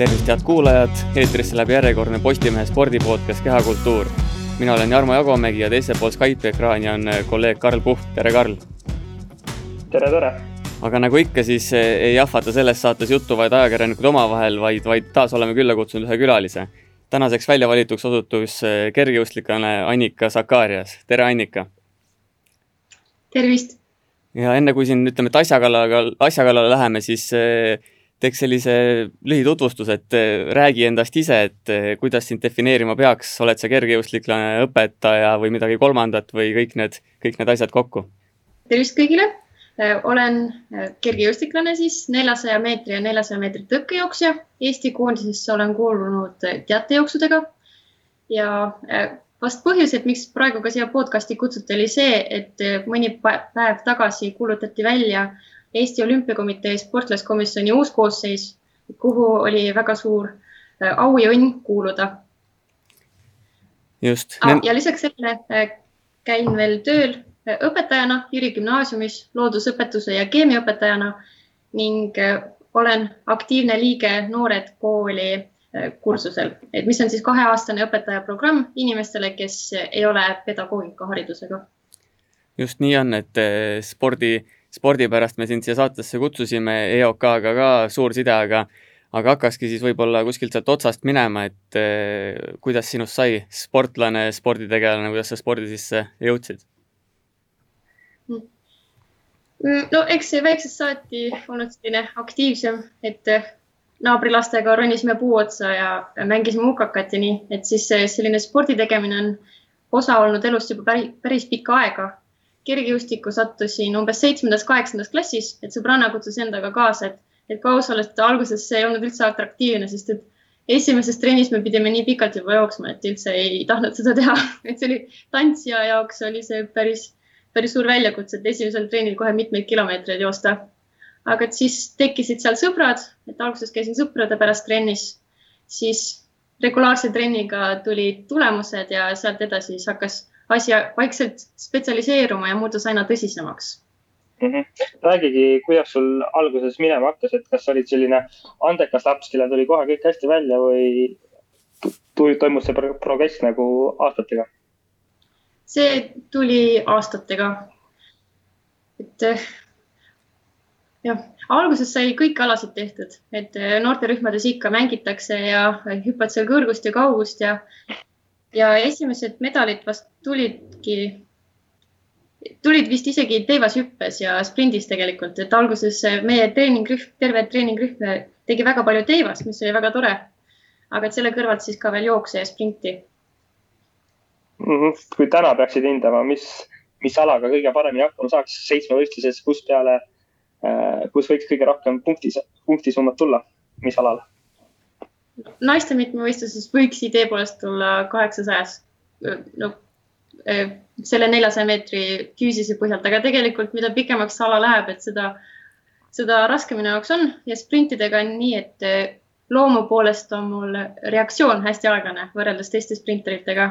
tervist, head kuulajad, eetrisse läheb järjekordne Postimehe spordipodcast Kehakultuur. mina olen Jarmo Jagomägi ja teisel pool Skype'i ekraani on äh, kolleeg Karl Puhk, tere Karl! tere, tere! aga nagu ikka, siis äh, ei ahvata selles saates juttu vaid ajakirjanikud omavahel, vaid, vaid taas oleme külla kutsunud ühe külalise. tänaseks välja valituks osutus äh, kergejõustiklane Annika Sakarias, tere Annika! tervist! ja enne kui siin ütleme, et asja kallale, asja kallale läheme, siis teeks sellise lühitutvustuse, et eh, räägi endast ise, et eh, kuidas sind defineerima peaks, oled sa kergejõustiklane, õpetaja või midagi kolmandat või kõik need, kõik need asjad kokku? tervist kõigile, eh, olen kergejõustiklane siis neljasaja meetri ja neljasaja meetri tõkkejooksja. Eesti koondisesse olen kuulunud teatejooksudega ja vast põhjus, et miks praegu ka siia podcasti kutsuti, oli see, et mõni päev tagasi kuulutati välja Eesti Olümpiakomitee sportlaskomisjoni uus koosseis, kuhu oli väga suur äh, au ja õnn kuuluda. just ah,. ja lisaks sellele äh, käin veel tööl äh, õpetajana Jüri gümnaasiumis loodusõpetuse ja keemiaõpetajana ning olen aktiivne liige Noored Kooli kursusel, et mis on siis kaheaastane õpetajaprogramm inimestele, kes ei ole pedagoogikaharidusega. just nii on, et spordi spordi pärast me sind siia saatesse kutsusime, EOK-ga ka suur side, aga aga hakkaski siis võib-olla kuskilt sealt otsast minema, et eh, kuidas sinust sai sportlane, sporditegelane, kuidas sa spordi sisse jõudsid? Mm, no eks väiksest saati olnud selline aktiivsem, et eh, naabrilastega ronisime puu otsa ja mängisime hukakat ja nii, et siis selline spordi tegemine on osa olnud elust juba päris, päris pikka aega kergejõustikku sattusin umbes seitsmendas, kaheksandas klassis, et sõbranna kutsus endaga kaasa, et, et kui aus olla, et alguses see ei olnud üldse atraktiivne, sest et esimeses trennis me pidime nii pikalt juba jooksma, et üldse ei tahtnud seda teha, et see oli tantsija jaoks oli see päris, päris suur väljakutse, et esimesel trennil kohe mitmeid kilomeetreid joosta. aga et siis tekkisid seal sõbrad, et alguses käisin sõprade pärast trennis, siis regulaarse trenniga tulid tulemused ja sealt edasi siis hakkas asi vaikselt spetsialiseeruma ja muutus aina tõsisemaks mm. -hmm. räägigi, kuidas sul alguses minema hakkas, et kas olid selline andekas laps, kellel tuli kohe kõik hästi välja või toimus see progress nagu aastatega? see tuli aastatega. et eh, jah, alguses sai kõiki alasid tehtud, et eh, noorterühmades ikka mängitakse ja hüppad seal kõrgust ja kaugust ja ja esimesed medalid vast tulidki, tulid vist isegi teivashüppes ja sprindis tegelikult, et alguses meie treeningrühm, terve treeningrühm tegi väga palju teivast, mis oli väga tore. aga et selle kõrvalt siis ka veel jookse ja sprinti mm. -hmm. kui täna peaksid hindama, mis, mis alaga kõige paremini hakkama saaks seitsmevõistluses, kus peale, äh, kus võiks kõige rohkem punkti, punktisummat tulla, mis alal? Naiste mitmevõistluses võiks idee poolest tulla kaheksasajas. no eh, selle neljasaja meetri küüsise põhjalt, aga tegelikult, mida pikemaks ala läheb, et seda, seda raskem minu jaoks on ja sprintidega on nii, et eh, loomu poolest on mul reaktsioon hästi aeglane võrreldes teiste sprinteritega.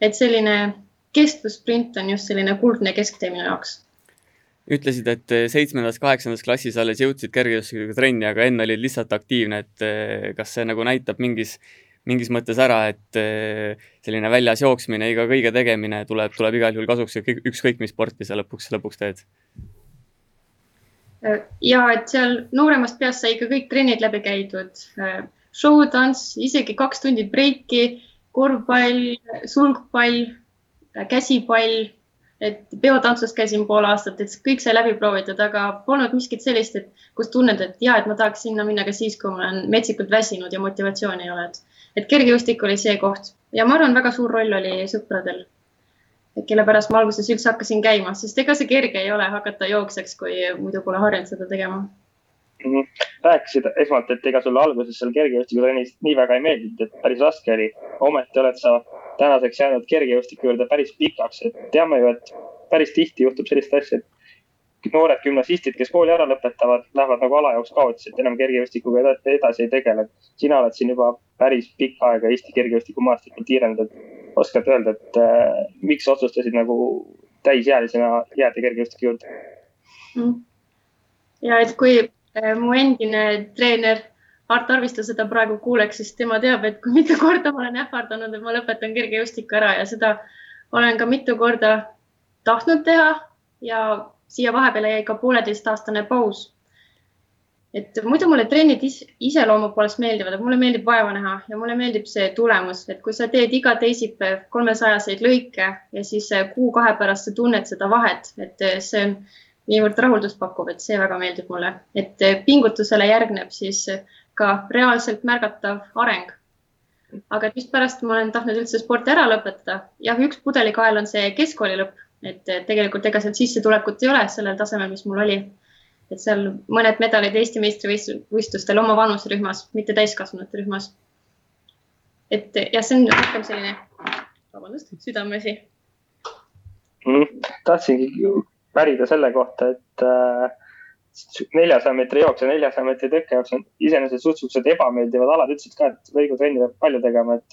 et selline kestvussprint on just selline kuldne kesktee minu jaoks ütlesid, et eh, seitsmendas, kaheksandas klassis alles jõudsid kergejõustikuga trenni, aga enne olid lihtsalt aktiivne, et eh, kas see nagu näitab mingis, mingis mõttes ära, et eh, selline väljas jooksmine, iga kõige tegemine tuleb, tuleb igal juhul kasuks, ükskõik mis sporti sa lõpuks, lõpuks teed? ja et seal nooremast peast sai ikka kõik trennid läbi käidud, show, tants, isegi kaks tundi breiki, korvpall, sulgpall, käsipall et peotantsus käisin pool aastat, et kõik sai läbi proovitud, aga polnud miskit sellist, et kus tunned, et ja, et ma tahaks sinna minna ka siis, kui ma olen metsikult väsinud ja motivatsiooni ei ole, et, et kergejõustik oli see koht. Ja ma arvan, väga suur roll oli sõpradel, kelle pärast ma alguses üldse hakkasin käima, sest ega see kerge ei ole hakata jooksjaks, kui muidu pole harjunud seda tegema mm. -hmm. rääkisid esmalt, et ega sulle alguses seal kergejõustikutrennis nii väga ei meeldinud, et päris raske oli. ometi oled sa tänaseks jäänud kergejõustiku juurde päris pikaks, et teame ju, et päris tihti juhtub sellist asja, et noored gümnasistid, kes kooli ära lõpetavad, lähevad nagu ala jaoks kaotsi, et enam kergejõustikuga edasi ei tegele. sina oled siin juba päris pikka aega Eesti kergejõustikumaastikul tiiranud, et oskad öelda, et äh, miks otsustasid nagu täisealisena jääda kergejõustiku juurde mm.? ja et kui mu endine treener Art Arvisto seda praegu kuuleks, siis tema teab, et kui mitu korda ma olen ähvardanud, et ma lõpetan kergejõustiku ära ja seda olen ka mitu korda tahtnud teha ja siia vahepeale jäi ka pooleteistaastane paus. et muidu mulle trennid iseloomu poolest meeldivad, et mulle meeldib vaeva näha ja mulle meeldib see tulemus, et kui sa teed iga teisipäev kolmesajaseid lõike ja siis kuu-kahe pärast sa tunned seda vahet, et see on niivõrd rahuldust pakub, et see väga meeldib mulle, et pingutusele järgneb siis ka reaalselt märgatav areng. aga et mispärast ma olen tahtnud üldse sporti ära lõpetada, jah, üks pudelikael on see keskkooli lõpp, et tegelikult ega sealt sissetulekut ei ole sellel tasemel, mis mul oli. et seal mõned medalid Eesti meistrivõistlustel oma vanuserühmas, mitte täiskasvanute rühmas. et jah, see on rohkem selline, vabandust, südameasi mm,. tahtsingi pärida selle kohta, et äh, neljasaja meetri jooks ja neljasaja meetri tõkke jaoks on iseenesest suhteliselt ebameeldivad alad. ütlesid ka, et lõigutrenni peab palju tegema, et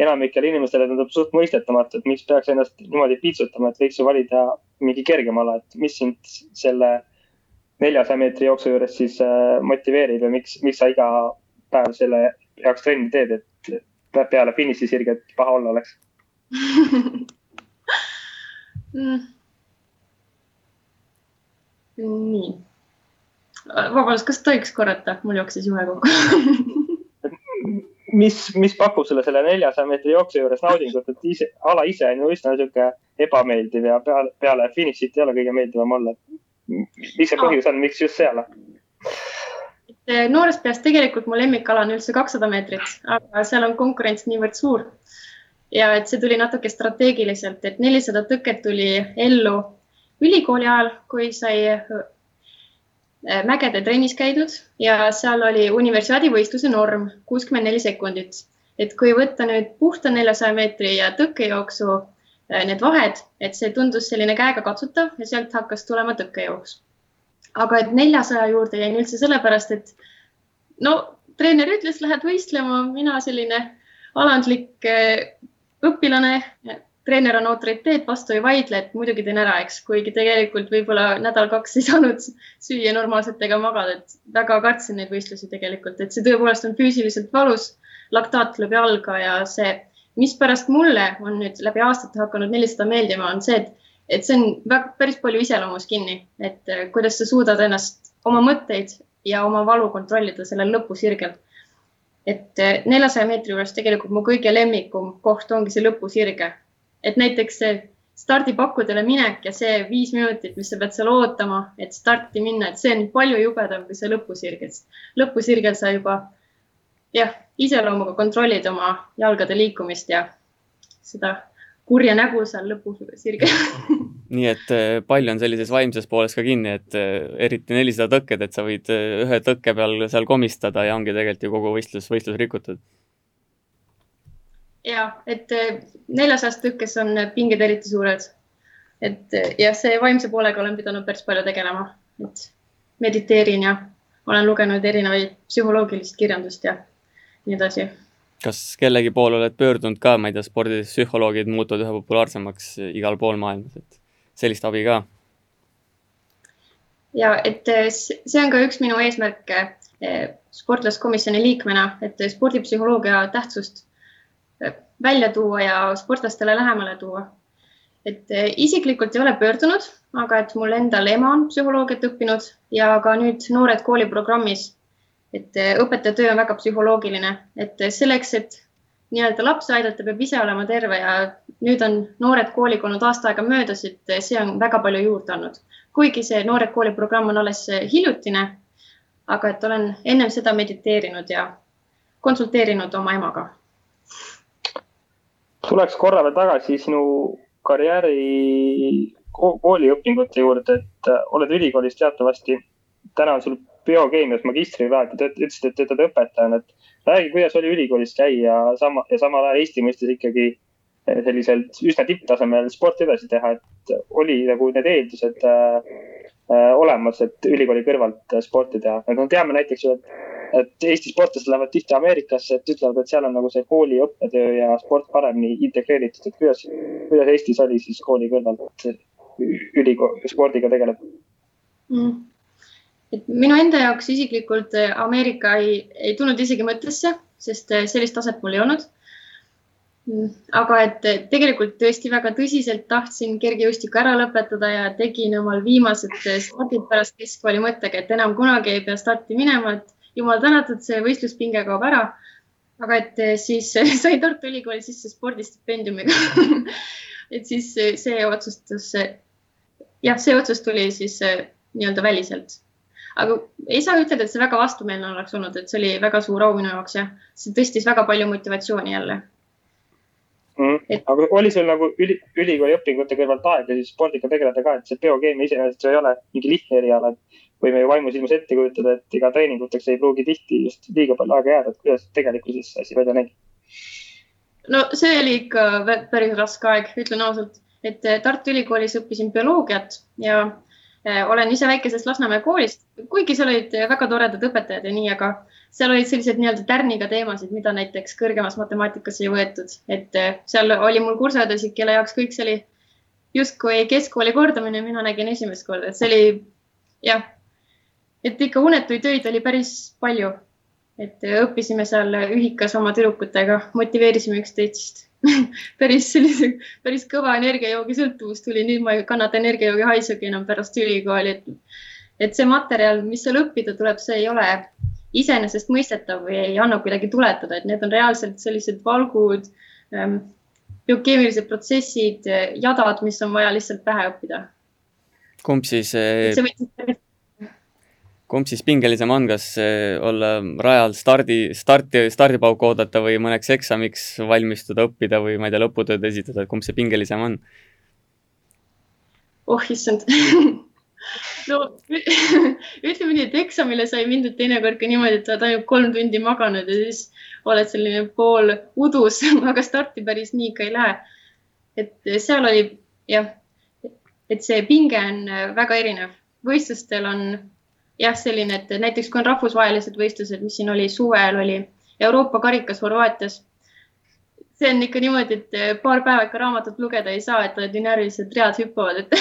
enamikele inimestele tundub suht mõistetamatu, et miks peaks ennast niimoodi piitsutama, et võiks ju valida mingi kergem ala, et mis sind selle neljasaja meetri jooksu juures siis äh, motiveerib ja miks, miks sa iga päev selle jaoks trenni teed, et peale finišisirget paha olla oleks mm.? Nii vabandust, kas tohiks korrata, mul jooksis juhe kokku mis, mis pakub sulle selle neljasaja meetri jooksu juures naudingut, et ise, ala ise on ju üsna niisugune ebameeldiv ja peale, peale finišit ei ole kõige meeldivam olla. mis see põhjus on, miks just see ala? Eh, noorest peast tegelikult mu lemmikala on üldse kakssada meetrit, aga seal on konkurents niivõrd suur. ja et see tuli natuke strateegiliselt, et nelisada tõket tuli ellu ülikooli ajal, kui sai Äh, mägede trennis käidud ja seal oli universiaadivõistluse norm kuuskümmend neli sekundit. et kui võtta nüüd puhta neljasaja meetri ja tõkkejooksu äh, need vahed, et see tundus selline käegakatsutav ja sealt hakkas tulema tõkkejooks. aga et neljasaja juurde jäin üldse sellepärast, et no treener ütles, lähed võistlema, mina selline alandlik äh, õpilane treener on autoriteet, vastu ei vaidle, et muidugi teen ära, eks, kuigi tegelikult võib-olla nädal-kaks ei saanud süüa normaalselt ega magada, et väga kartsin neid võistlusi tegelikult, et see tõepoolest on füüsiliselt valus. laktaat tuleb jalga ja see, mispärast mulle on nüüd läbi aastate hakanud nelisada meeldima, on see, et, et see on väga, päris palju iseloomus kinni, et eh, kuidas sa suudad ennast, oma mõtteid ja oma valu kontrollida sellel lõpusirgel. Et eh, neljasaja meetri juures tegelikult mu kõige lemmikum koht ongi see lõpusirge, et näiteks see stardipakkudele minek ja see viis minutit, mis sa pead seal ootama, et starti minna, et see on palju jubedam kui see lõpusirgel. lõpusirgel sa juba jah, iseloomuga kontrollid oma jalgade liikumist ja seda kurja nägu seal lõpusirgel nii et äh, pall on sellises vaimses pooles ka kinni, et äh, eriti nelisada tõkked, et sa võid äh, ühe tõkke peal seal komistada ja ongi tegelikult ju kogu võistlus, võistlus rikutud ja et eh, neljasajast tükkes on pinged eriti suured. et eh, jah, see vaimse poolega olen pidanud päris palju tegelema, et mediteerin ja olen lugenud erinevaid psühholoogilist kirjandust ja nii edasi. kas kellegi poole oled pöördunud ka, ma ei tea, spordipsühholoogid muutuvad üha populaarsemaks igal pool maailmas, et sellist abi ka? ja et eh, see on ka üks minu eesmärke sportlaskomisjoni liikmena, et spordipsühholoogia tähtsust välja tuua ja sportlastele lähemale tuua. et eh, isiklikult ei ole pöördunud, aga et mul endal ema on psühholoogiat õppinud ja ka nüüd Noored kooli programmis. et eh, õpetaja töö on väga psühholoogiline, et eh, selleks, et nii-öelda lapsi aidata, peab ise olema terve ja nüüd on Noored kooliga olnud aasta aega möödas, et see on väga palju juurde andnud. kuigi see Noored kooli programm on alles hiljutine, aga et olen ennem seda mediteerinud ja konsulteerinud oma emaga tuleks korra veel tagasi sinu karjääri kooliõpingute juurde, et äh, oled ülikoolis teatavasti, täna on sul biokeemias magistrikraad ja ütlesid, et töötad õpetajana, et räägi, kuidas oli ülikoolis käia sama ja samal ajal Eesti mõistes ikkagi äh, selliselt üsna tipptasemel sporti edasi teha, et oli nagu need eeldused äh, äh, olemas, et ülikooli kõrvalt sporti teha. no teame näiteks ju, et et Eesti sportlased lähevad tihti Ameerikasse, et ütlevad, et seal on nagu see kooli õppetöö ja sport paremini integreeritud, et kuidas, kuidas Eestis oli siis kooli kõrvalt ülikool, spordiga tegeleda mm.? et minu enda jaoks isiklikult Ameerika ei, ei tulnud isegi mõttesse, sest sellist taset mul ei olnud aga et tegelikult tõesti väga tõsiselt tahtsin kergejõustiku ära lõpetada ja tegin omal viimased stardid pärast keskkooli mõttega, et enam kunagi ei pea starti minema, et jumal tänatud, see võistluspinge kaob ära. aga et siis sai Tartu Ülikooli sisse spordistipendiumiga. Et siis see otsustus, jah, see otsus tuli siis nii-öelda väliselt. Aga ei saa ütelda, et see väga vastumeelne oleks olnud, et see oli väga suur au minu jaoks ja see tõstis väga palju motivatsiooni jälle. Mm.. Et... aga oli sul nagu üli, ülikooli õpingute kõrvalt aega siis spordiga tegeleda ka, et see biokeemia iseenesest ju ei ole mingi lihtne eriala, et võime ju vaimusilmas ette kujutada, et ega treeninguteks ei pruugi tihti just liiga palju aega jääda, et kuidas tegelikkuses asi välja nägi? no see oli ikka päris raske aeg, ütlen ausalt, et eh, Tartu Ülikoolis õppisin bioloogiat ja eh, olen ise väikesest Lasnamäe koolist, kuigi seal olid väga toredad õpetajad ja nii, aga seal olid sellised nii-öelda tärniga teemasid, mida näiteks kõrgemas matemaatikas ei võetud, et seal oli mul kursaõdesid, kelle jaoks kõik see oli justkui keskkooli kordamine, mina nägin esimest korda, et see oli jah, et ikka unetuid töid oli päris palju. et õppisime seal ühikas oma tüdrukutega, motiveerisime üksteist päris sellise, päris kõva energiajoogi sõltuvus tuli, nüüd ma ei kannata energiajoogi haisugi enam pärast ülikooli, et, et see materjal, mis seal õppida tuleb, see ei ole iseenesestmõistetav või ei anna kuidagi tuletada, et need on reaalselt sellised valgud ähm,, biokeemilised protsessid, jadad, mis on vaja lihtsalt pähe õppida. kumb siis äh,, kumb siis pingelisem on, kas äh, olla rajal stardi, starti, stardipauku oodata või mõneks eksamiks valmistuda, õppida või ma ei tea, lõputööd esitada, kumb see pingelisem on? oh issand no ütleme nii, et eksamile sai mindud teinekord ka niimoodi, et oled ainult kolm tundi maganud ja siis oled selline pool udus, aga starti päris nii ikka ei lähe. et seal oli jah, et see pinge on väga erinev. võistlustel on jah, selline, et näiteks kui on rahvusvahelised võistlused, mis siin oli suvel, oli Euroopa karikas Horvaatias see on ikka niimoodi, et paar päeva ikka raamatut lugeda ei saa, et oled nii närvilised, read hüppavad, et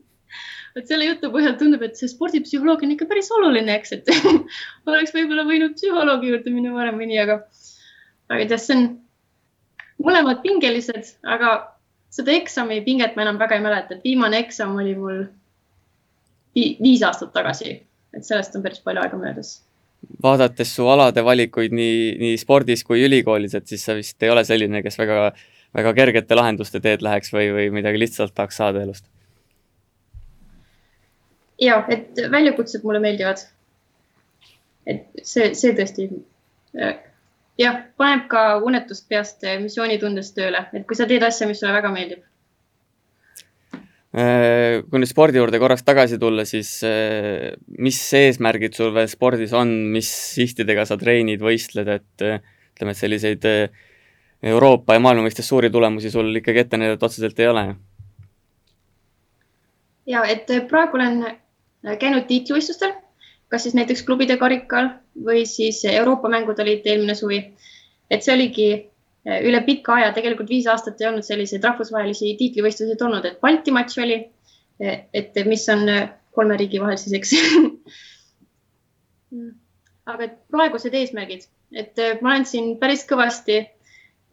vot selle jutu põhjal tundub, et see spordipsühholoogia on ikka päris oluline, eks, et oleks võib-olla võinud psühholoogi juurde minna varem või nii, aga, aga ei tea, see on mõlemad pingelised, aga seda eksami pinget ma enam väga ei mäleta, et viimane eksam oli mul viis aastat tagasi, et sellest on päris palju aega möödas vaadates su alade valikuid nii, nii spordis kui ülikoolis, et siis sa vist ei ole selline, kes väga, väga kergete lahenduste teed läheks või, või midagi lihtsalt tahaks saada elust ja et väljakutsed mulle meeldivad. et see, see tõesti äh, jah, paneb ka unetust peast äh, missioonitundest tööle, et kui sa teed asja, mis sulle väga meeldib. Kui nüüd spordi juurde korraks tagasi tulla, siis mis eesmärgid sul veel spordis on, mis sihtidega sa treenid, võistled, et ütleme, et selliseid Euroopa ja maailma mõistes suuri tulemusi sul ikkagi ette näidata otseselt ei ole? ja et praegu olen käinud tiitlivõistlustel, kas siis näiteks klubide karikal või siis Euroopa mängud olid eelmine suvi. et see oligi üle pika aja, tegelikult viis aastat ei olnud selliseid rahvusvahelisi tiitlivõistluseid olnud, et Balti matš oli, et mis on kolme riigi vahel siis, eks aga praegused eesmärgid, et ma olen siin päris kõvasti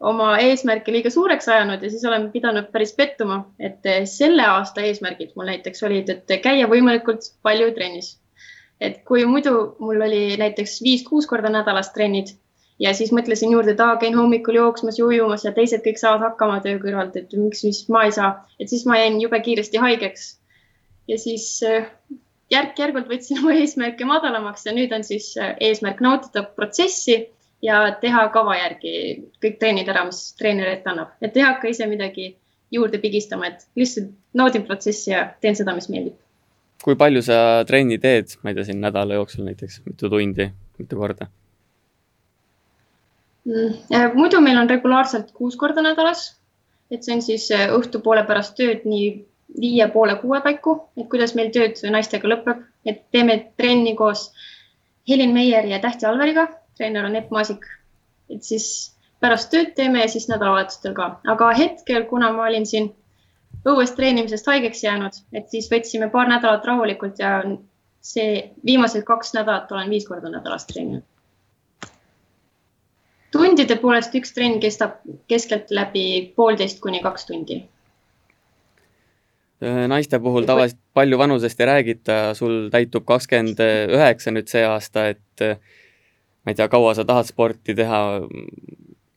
oma eesmärke liiga suureks ajanud ja siis olen pidanud päris pettuma, et selle aasta eesmärgid mul näiteks olid, et käia võimalikult palju trennis. et kui muidu mul oli näiteks viis-kuus korda nädalas trennid ja siis mõtlesin juurde, et aa, käin hommikul jooksmas ja ujumas ja teised kõik saavad hakkama töö kõrvalt, et miks, mis ma ei saa, et siis ma jäin jube kiiresti haigeks. ja siis äh, järk-järgult võtsin oma eesmärke madalamaks ja nüüd on siis äh, eesmärk nautida protsessi ja teha kava järgi kõik treenid ära, mis treener ette annab, et ei hakka ise midagi juurde pigistama, et lihtsalt naudin protsessi ja teen seda, mis meeldib. kui palju sa trenni teed, ma ei tea, siin nädala jooksul näiteks, mitu tundi, mitu korda? Muidu meil on regulaarselt kuus korda nädalas, et see on siis äh, õhtupoole pärast tööd nii viie poole kuue paiku, et kuidas meil tööd naistega lõpeb, et teeme trenni koos Helin Meieri ja Tähti Alveriga. Treener on Epp Maasik. et siis pärast tööd teeme ja siis nädalavahetustel ka, aga hetkel, kuna ma olin siin õues treenimisest haigeks jäänud, et siis võtsime paar nädalat rahulikult ja see viimased kaks nädalat olen viis korda nädalas treeninud. Tundide poolest üks trenn kestab keskeltläbi poolteist kuni kaks tundi Äh, naiste puhul tavaliselt palju vanusest ei räägita, sul täitub kakskümmend üheksa nüüd see aasta, et äh, ma ei tea, kaua sa tahad sporti teha,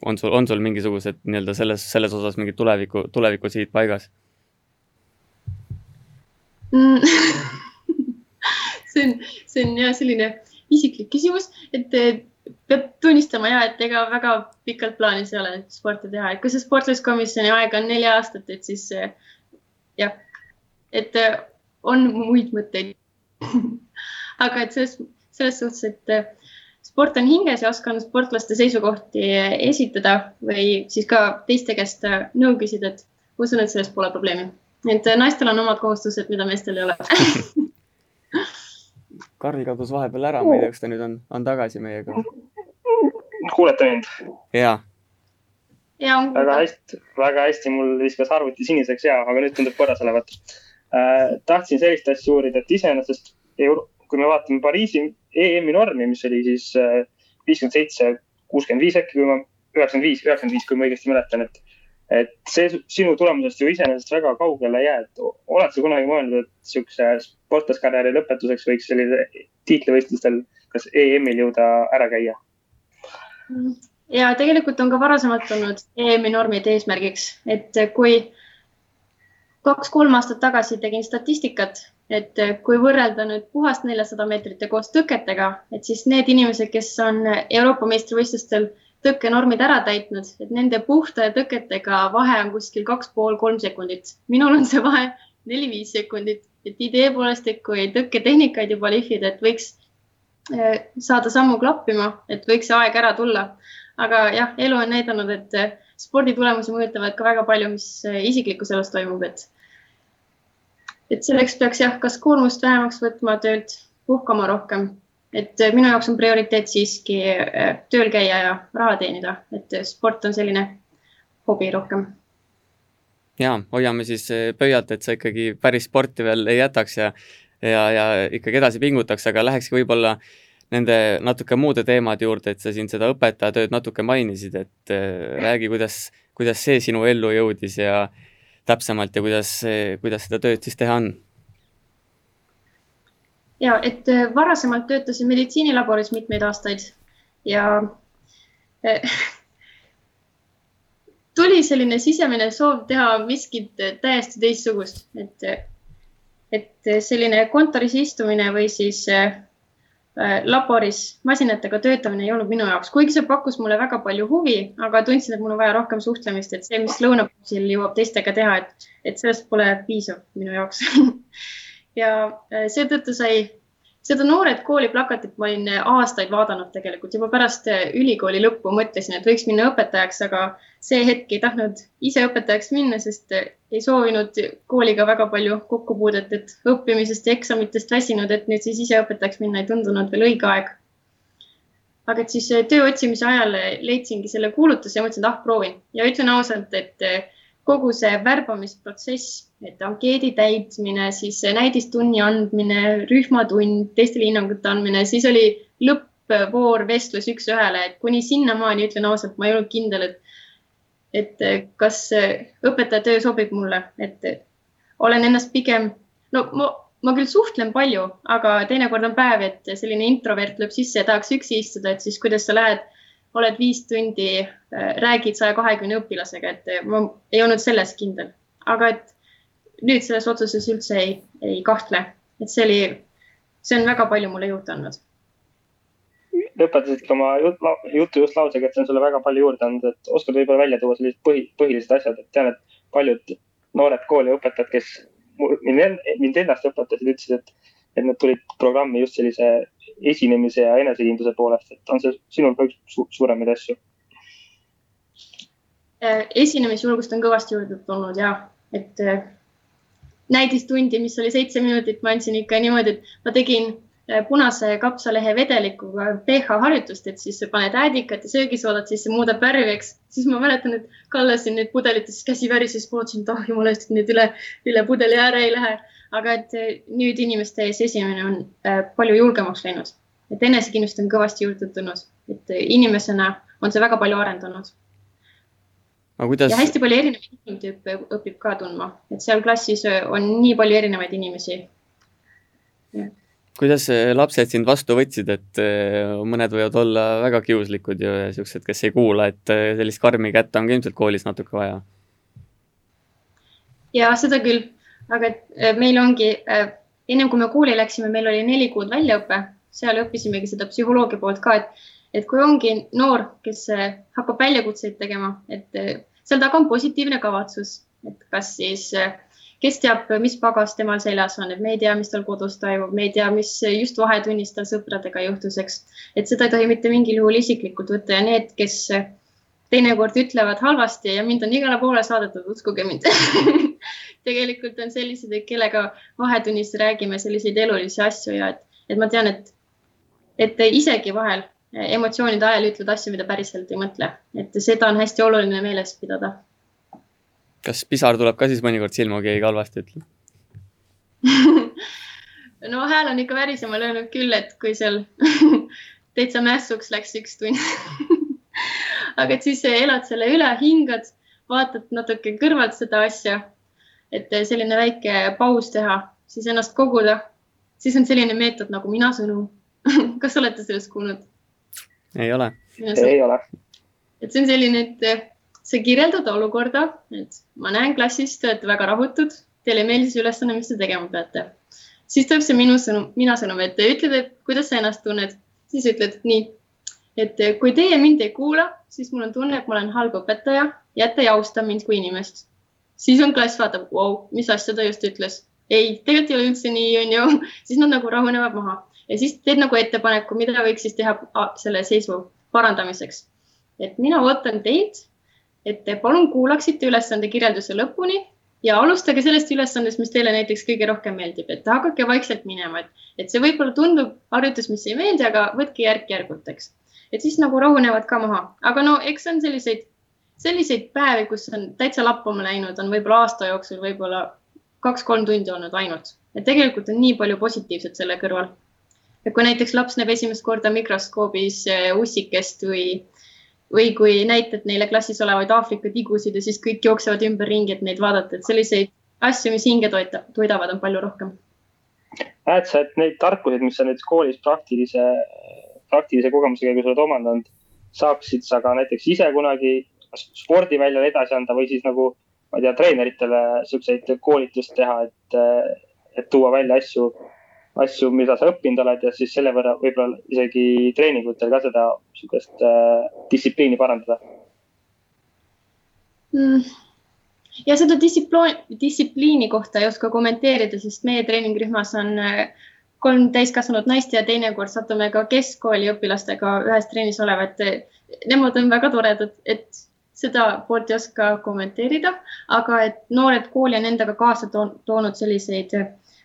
on sul, on sul mingisugused nii-öelda selles, selles osas mingid tuleviku, tulevikusihid paigas mm. see on, see on jah, selline isiklik küsimus, et peab tunnistama ja, et ega väga pikalt plaanis ei ole sporti teha, et kui see sportlaskomisjoni aeg on neli aastat, et siis jah et äh, on muid mõtteid aga et selles, selles suhtes, et äh, sport on hinges ja oskan sportlaste seisukohti esitada või siis ka teiste käest nõu küsida, et usun, et selles pole probleemi. et naistel on omad kohustused, mida meestel ei ole Karl kadus vahepeal ära, ma ei tea, kas ta nüüd on, on tagasi meiega. Kuulete mind? jaa. väga hästi, väga hästi, mul viskas arvuti siniseks ja, aga nüüd tundub korras olevat Äh, tahtsin sellist asja uurida, et iseenesest kui me vaatame Pariisi EM-i normi, mis oli siis äh, viiskümmend seitse, kuuskümmend viis äkki, kui ma, üheksakümmend viis, üheksakümmend viis, kui ma õigesti mäletan, et, et see sinu tulemusest ju iseenesest väga kaugele ei jää, et oled sa kunagi mõelnud, et sihukese sportlaskarjääri lõpetuseks võiks sellise tiitlivõistlustel, kas EM-il jõuda ära käia? Ja tegelikult on ka varasemalt olnud EM-i normid eesmärgiks, et kui kaks-kolm aastat tagasi tegin statistikat, et kui võrrelda nüüd puhast neljasada meetrit ja koos tõketega, et siis need inimesed, kes on Euroopa meistrivõistlustel tõkkenormid ära täitnud, et nende puhta ja tõketega vahe on kuskil kaks pool, kolm sekundit. minul on see vahe neli-viis sekundit, et idee poolest, et kui tõkketehnikaid juba lihvida, et võiks saada sammu klappima, et võiks see aeg ära tulla. aga jah, elu on näidanud, et sporditulemusi mõjutavad ka väga palju, mis isiklikus elus toimub, et et selleks peaks jah, kas koormust vähemaks võtma töölt, puhkama rohkem, et minu jaoks on prioriteet siiski tööl käia ja raha teenida, et sport on selline hobi rohkem. ja hoiame siis pöialt, et sa ikkagi päris sporti veel ei jätaks ja ja, ja ikkagi edasi pingutaks, aga lähekski võib-olla nende natuke muude teemade juurde, et sa siin seda õpetajatööd natuke mainisid, et räägi, kuidas, kuidas see sinu ellu jõudis ja täpsemalt ja kuidas, kuidas seda tööd siis teha on? ja et äh, varasemalt töötasin meditsiinilaboris mitmeid aastaid ja äh, tuli selline sisemine soov teha miskit täiesti teistsugust, et, et selline kontoris istumine või siis äh, Äh, laboris masinatega töötamine ei olnud minu jaoks, kuigi see pakkus mulle väga palju huvi, aga tundsin, et mul on vaja rohkem suhtlemist, et see, mis lõunapausil jõuab teistega teha, et, et sellest pole piisav minu jaoks. Ja seetõttu sai seda Noored kooli plakatit ma olin aastaid vaadanud tegelikult. Juba pärast ülikooli lõppu mõtlesin, et võiks minna õpetajaks, aga see hetk ei tahtnud ise õpetajaks minna, sest ei soovinud kooliga väga palju kokkupuudet, et õppimisest ja eksamitest väsinud, et nüüd siis ise õpetajaks minna ei tundunud veel õige aeg. aga et siis töö otsimise ajal leidsingi selle kuulutuse ja mõtlesin, et ah, proovin ja ütlen ausalt, et kogu see värbamisprotsess, et ankeedi täitmine, siis näidistunni andmine, rühmatund, teistele hinnangute andmine, siis oli lõppvoor vestlus üks-ühele, et kuni sinnamaani ütlen ausalt, ma ei olnud kindel, et et kas õpetaja töö sobib mulle, et olen ennast pigem, no ma, ma küll suhtlen palju, aga teinekord on päev, et selline introvert lööb sisse ja tahaks üksi istuda, et siis kuidas sa lähed? Oled viis tundi, räägid saja kahekümne õpilasega, et ma ei olnud selles kindel, aga et nüüd selles otsuses üldse ei, ei kahtle, et see oli, see on väga palju mulle juurde andnud. Lõpetasidki oma jutu just lausega, et see on sulle väga palju juurde andnud, et oskad võib-olla välja tuua sellised põhi, põhilised asjad, et tean, et paljud noored kooliõpetajad, kes mind, mind ennast õpetasid, ütlesid, et, et nad tulid programmi just sellise esinemise ja enesekindluse poolest, et on see sinul ka üks su suuremaid asju? Äh, esinemisjulgust on kõvasti juurde tulnud ja, et äh, näidistundi, mis oli seitse minutit, ma andsin ikka niimoodi, et ma tegin punase kapsalehe vedelikuga pH harjutust, et siis paned äädikat ja söögisoodat sisse, muudab värvi, eks. siis ma mäletan, et kallasin neid pudelites, käsi värises, vaatasin, et ah oh, jumala eest, et need üle, üle pudeli ääre ei lähe. aga et nüüd inimeste ees esinemine on palju julgemaks läinud, et enesekindlust on kõvasti juurde tulnud, et inimesena on see väga palju arendanud kuidas? ja hästi palju erinevaid inimtüüpe õpib ka tundma, et seal klassis on nii palju erinevaid inimesi. Kuidas lapsed sind vastu võtsid, et äh, mõned võivad olla väga kiuslikud ja siuksed, kes ei kuula, et äh, sellist karmi kätt on ka ilmselt koolis natuke vaja? ja seda küll, aga äh, meil ongi, ennem kui me kooli läksime, meil oli neli kuud väljaõpe, seal õppisimegi seda psühholoogia poolt ka, et et kui ongi noor, kes äh, hakkab väljakutseid tegema, et äh, seal taga on positiivne kavatsus, et kas siis, äh, kes teab, mis pagas temal seljas on, et me ei tea, mis tal kodus toimub, me ei tea, mis just vahetunnis tal sõpradega juhtus, eks. et seda ei tohi mitte mingil juhul isiklikult võtta ja need, kes teinekord ütlevad halvasti ja mind on igale poole saadetud, uskuge mind tegelikult on sellised, kellega vahetunnis räägime selliseid elulisi asju ja et, et ma tean, et, et isegi vahel emotsioonide ajal ütled asju, mida päriselt ei mõtle, et seda on hästi oluline meeles pidada. Kas pisar tuleb ka siis mõnikord silma, keegi halvasti ütleb no hääl on ikka värisema löönud küll, et kui seal täitsa mässuks läks üks tund aga et siis elad selle üle, hingad, vaatad natuke kõrvalt seda asja, et selline väike paus teha, siis ennast koguda, siis on selline meetod nagu mina sõnum kas olete sellest kuulnud? ei ole. ei ole. et see on selline, et sa kirjeldad olukorda, et ma näen klassis, te olete väga rahutud, teile ei meeldi see ülesanne, mis te tegema peate. siis tuleb see minu sõnum, mina sõnum ette, ütled, et kuidas sa ennast tunned, siis ütled nii, et kui teie mind ei kuula, siis mul on tunne, et ma olen halb õpetaja, jäta ja austa mind kui inimest. siis on klass vaatab, vau, mis asja ta just ütles. ei, tegelikult ei ole üldse nii, onju. siis nad nagu rahunevad maha ja siis teed nagu ettepaneku, mida võiks siis teha selle seisu parandamiseks. et mina ootan teid, et palun kuulaksite ülesande kirjelduse lõpuni ja alustage sellest ülesandest, mis teile näiteks kõige rohkem meeldib, et hakake vaikselt minema, et, et see võib-olla tundub harjutus, mis ei meeldi, aga võtke järk-järgult, eks. et siis nagu rahunevad ka maha, aga no eks on selliseid, selliseid päevi, kus on täitsa lappama läinud, on võib-olla aasta jooksul võib-olla kaks-kolm tundi olnud ainult, et tegelikult on nii palju positiivset selle kõrval. Et kui näiteks laps näeb esimest korda mikroskoobis eh, ussikest või, või kui näitad neile klassis olevaid Aafrika tigusid ja siis kõik jooksevad ümberringi, et neid vaadata, et selliseid asju, mis hinge toita, toidavad, on palju rohkem. näed sa, et neid tarkuseid, mis sa nüüd koolis praktilise, praktilise kogemuse käigus oled omandanud, saaksid sa ka näiteks ise kunagi spordiväljal edasi anda või siis nagu, ma ei tea, treeneritele siukseid koolitust teha, et, et tuua välja asju asju, mida sa õppinud oled ja siis selle võrra võib-olla isegi treeningutel ka seda niisugust äh, distsipliini parandada mm.? ja seda distsipliini, distsipliini kohta ei oska kommenteerida, sest meie treeningrühmas on äh, kolm täiskasvanud naist ja teinekord satume ka keskkooli õpilastega ühes trennis olema, et nemad on väga toredad, et seda poolt ei oska kommenteerida, aga et noored kooli on endaga kaasa toonud selliseid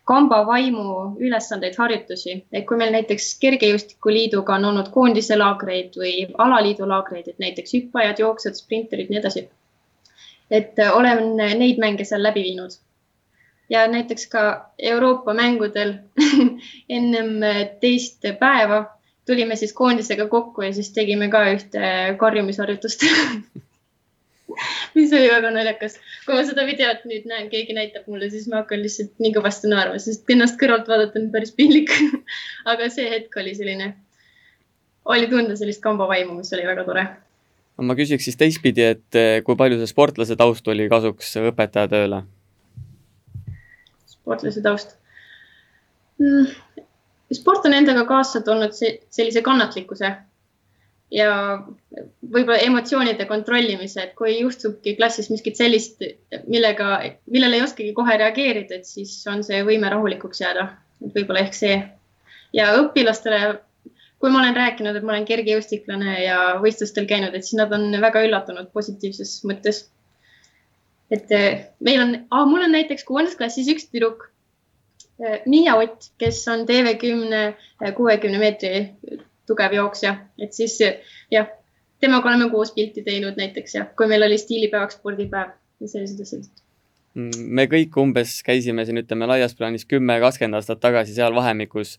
kamba vaimu ülesandeid, harjutusi, et kui meil näiteks Kergejõustikuliiduga on olnud koondise laagreid või alaliidu laagreid, et näiteks hüppajad, jooksjad, sprinterid, nii edasi. et äh, olen neid mänge seal läbi viinud. ja näiteks ka Euroopa mängudel ennem äh, teist päeva tulime siis koondisega kokku ja siis tegime ka ühte karjumisharjutust mis oli väga naljakas. kui ma seda videot nüüd näen, keegi näitab mulle, siis ma hakkan lihtsalt nii kõvasti naerma, sest ennast kõrvalt vaadata on päris piinlik aga see hetk oli selline, oli tunda sellist kambavaimu, mis oli väga tore. ma küsiks siis teistpidi, et eh, kui palju see sportlase taust oli kasuks õpetaja tööle? sportlase taust mm,? sport on endaga kaasa toonud sellise kannatlikkuse ja võib-olla emotsioonide kontrollimise, et kui juhtubki klassis miskit sellist, millega, millele ei oskagi kohe reageerida, et siis on see võime rahulikuks jääda, et võib-olla ehk see. ja õpilastele, kui ma olen rääkinud, et ma olen kergejõustiklane ja võistlustel käinud, et siis nad on väga üllatunud positiivses mõttes. et eh, meil on ah,, mul on näiteks kuuendas klassis üks tüdruk, Miia Ott, kes on TV10 kuuekümne meetri tugev jooksja, et siis jah, temaga oleme koos pilti teinud näiteks ja kui meil oli stiilipäevaks spordipäev ja sellised asjad. me kõik umbes käisime siin, ütleme laias plaanis kümme, kakskümmend aastat tagasi seal vahemikus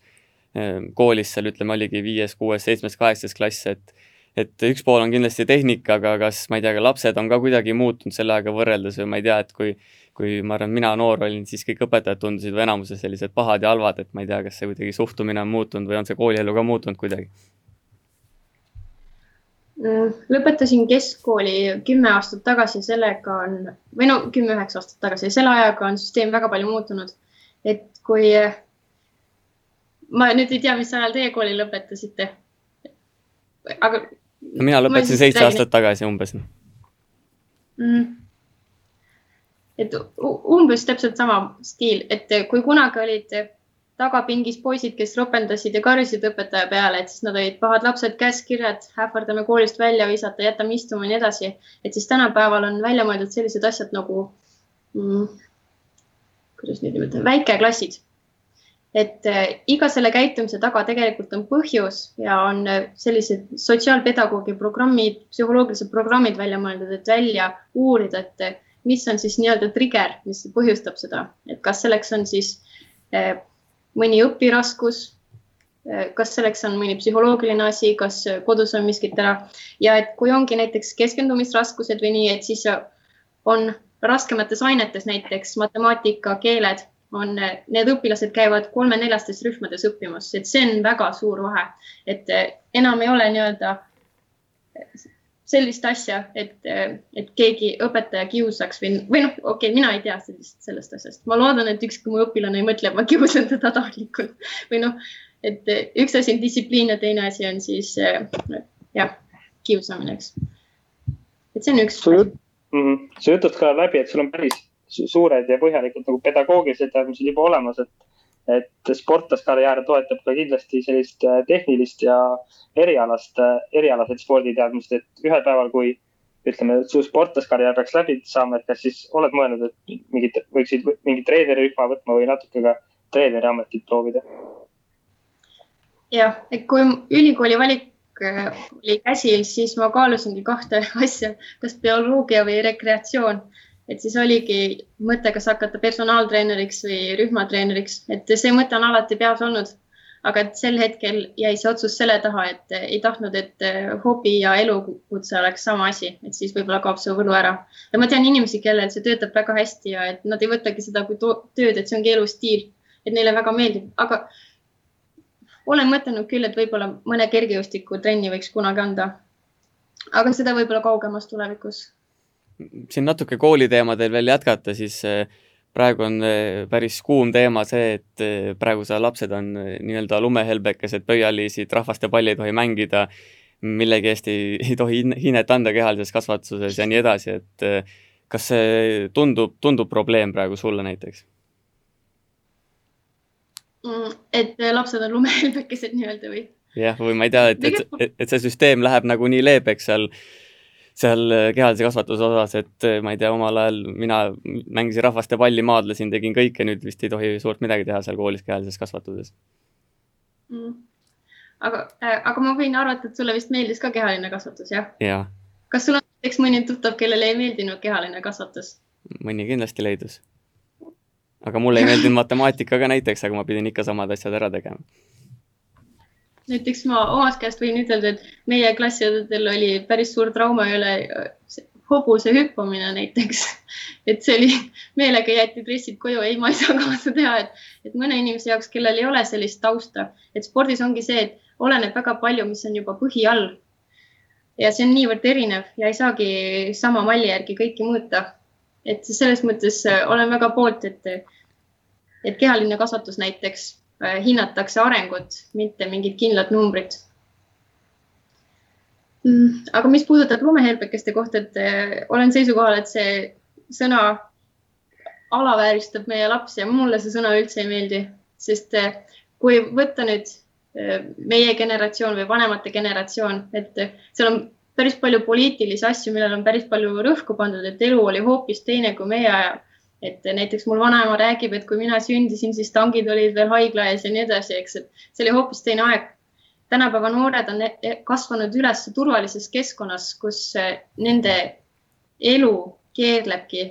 ehm, koolis seal ütleme, oligi viies, kuues, seitsmes, kaheksas klass, et et üks pool on kindlasti tehnika, aga kas, ma ei tea, lapsed on ka kuidagi muutunud selle ajaga võrreldes või ma ei tea, et kui kui ma arvan, mina noor olin, siis kõik õpetajad tundusid või enamuses sellised pahad ja halvad, et ma ei tea, kas see kuidagi suhtumine on muutunud või on see koolielu ka muutunud kuidagi Mm, lõpetasin keskkooli kümme aastat tagasi, sellega on, või no kümme-üheksa aastat tagasi, selle ajaga on süsteem väga palju muutunud. et kui, ma nüüd ei tea, mis ajal teie kooli lõpetasite. aga. No mina lõpetasin seitse aastat tagasi umbes mm.. et umbes täpselt sama stiil, et kui kunagi olid tagapingis poisid, kes ropendasid ja karjusid õpetaja peale, et siis nad olid pahad lapsed, käskkirjad, ähvardame koolist välja visata, jätame istuma ja nii edasi. et siis tänapäeval on välja mõeldud sellised asjad nagu mm,, kuidas nüüd nimetada, väikeklassid. Et äh, iga selle käitumise taga tegelikult on põhjus ja on äh, sellised sotsiaalpedagoogi programmid, psühholoogilised programmid välja mõeldud, et välja uurida, et äh, mis on siis nii-öelda trigger, mis põhjustab seda, et kas selleks on siis mõni õpiraskus, kas selleks on mõni psühholoogiline asi, kas kodus on miskit ära. Ja et kui ongi näiteks keskendumisraskused või nii, et siis on raskemates ainetes, näiteks matemaatika, keeled, on need õpilased käivad kolme-neljastes rühmades õppimas, et see on väga suur vahe, et enam ei ole nii-öelda sellist asja, et, et keegi õpetaja kiusaks või, või noh, okei okay,, mina ei tea sellist, sellest asjast. ma loodan, et ükski mu õpilane ei mõtle, ma kiusan teda tahtlikult või noh, et üks asi on distsipliin ja teine asi on siis jah, kiusamine, eks. et see on üks. -hmm. su jutust kõlab läbi, et sul on päris suured ja põhjalikud nagu pedagoogilised teadmised juba olemas, et et sportlaskarjäär toetab ka kindlasti sellist äh, tehnilist ja erialast, äh, erialaseid sporditeadmist, et ühel päeval, kui ütleme, su sportlaskarjäär peaks läbi saama, et kas siis oled mõelnud, et mingit, võiksid mingi treenerirühma võtma või natuke ka treeneri ametit proovida? jah, et kui ülikooli valik äh, oli käsil, siis ma kaalusingi kahte asja, kas bioloogia või rekreatsioon et siis oligi mõte, kas hakata personaaltreeneriks või rühmatreeneriks, et see mõte on alati peas olnud. aga et sel hetkel jäi see otsus selle taha, et ei tahtnud, et hobi ja elukutse oleks sama asi, et siis võib-olla kaob see võlu ära. ja ma tean inimesi, kellel see töötab väga hästi ja et nad ei võtagi seda kui tööd, et see ongi elustiil, et neile väga meeldib, aga olen mõtelnud küll, et võib-olla mõne kergejõustikutrenni võiks kunagi anda. aga seda võib-olla kaugemas tulevikus siin natuke kooliteemadel veel jätkata, siis eh, praegu on eh, päris kuum teema see, et eh, praegu sa lapsed on nii-öelda lumehelbekesed, pöialiisid, rahvaste palli ei tohi mängida, millegi eest ei, ei tohi hinnet anda kehalises kasvatuses ja nii edasi, et kas see tundub, tundub probleem praegu sulle näiteks? Mm, et lapsed on lumehelbekesed nii-öelda või? jah, või ma ei tea, et, et, et, et see süsteem läheb nagu nii leebeks seal seal äh, kehalise kasvatuse osas, et äh, ma ei tea, omal ajal mina mängisin rahvaste palli, maadlesin, tegin kõike, nüüd vist ei tohi suurt midagi teha seal koolis kehalises kasvatuses mm.. aga äh,, aga ma võin arvata, et sulle vist meeldis ka kehaline kasvatus, jah? jah. kas sul on näiteks mõni tuttav, kellele ei meeldinud kehaline kasvatus? mõni kindlasti leidus. aga mulle ei meeldinud matemaatika ka näiteks, aga ma pidin ikka samad asjad ära tegema näiteks ma omast käest võin ütelda, et meie klassiõdedel oli päris suur trauma üle hobuse hüppamine näiteks. et see oli, meelega jäeti dressid koju, ei, ma ei saa kaasa teha, et, et mõne inimese jaoks, kellel ei ole sellist tausta, et spordis ongi see, et oleneb väga palju, mis on juba põhi all. ja see on niivõrd erinev ja ei saagi sama malli järgi kõiki mõõta. et selles mõttes olen väga poolt, et, et kehaline kasvatus näiteks Äh, hinnatakse arengut, mitte mingit kindlat numbrit. Mm, aga mis puudutab lumehelbekeste kohta, et äh, olen seisukohal, et see sõna alavääristab meie lapsi ja mulle see sõna üldse ei meeldi, sest äh, kui võtta nüüd meie generatsioon või vanemate generatsioon, et seal on päris palju poliitilisi asju, millele on päris palju rõhku pandud, et elu oli hoopis teine kui meie ajal et näiteks mul vanaema räägib, et kui mina sündisin, siis tangid olid veel haigla ees ja nii edasi, eks, et see oli hoopis teine aeg. tänapäeva noored on e-, e-, kasvanud üles turvalises keskkonnas, kus eh, nende elu keerlebki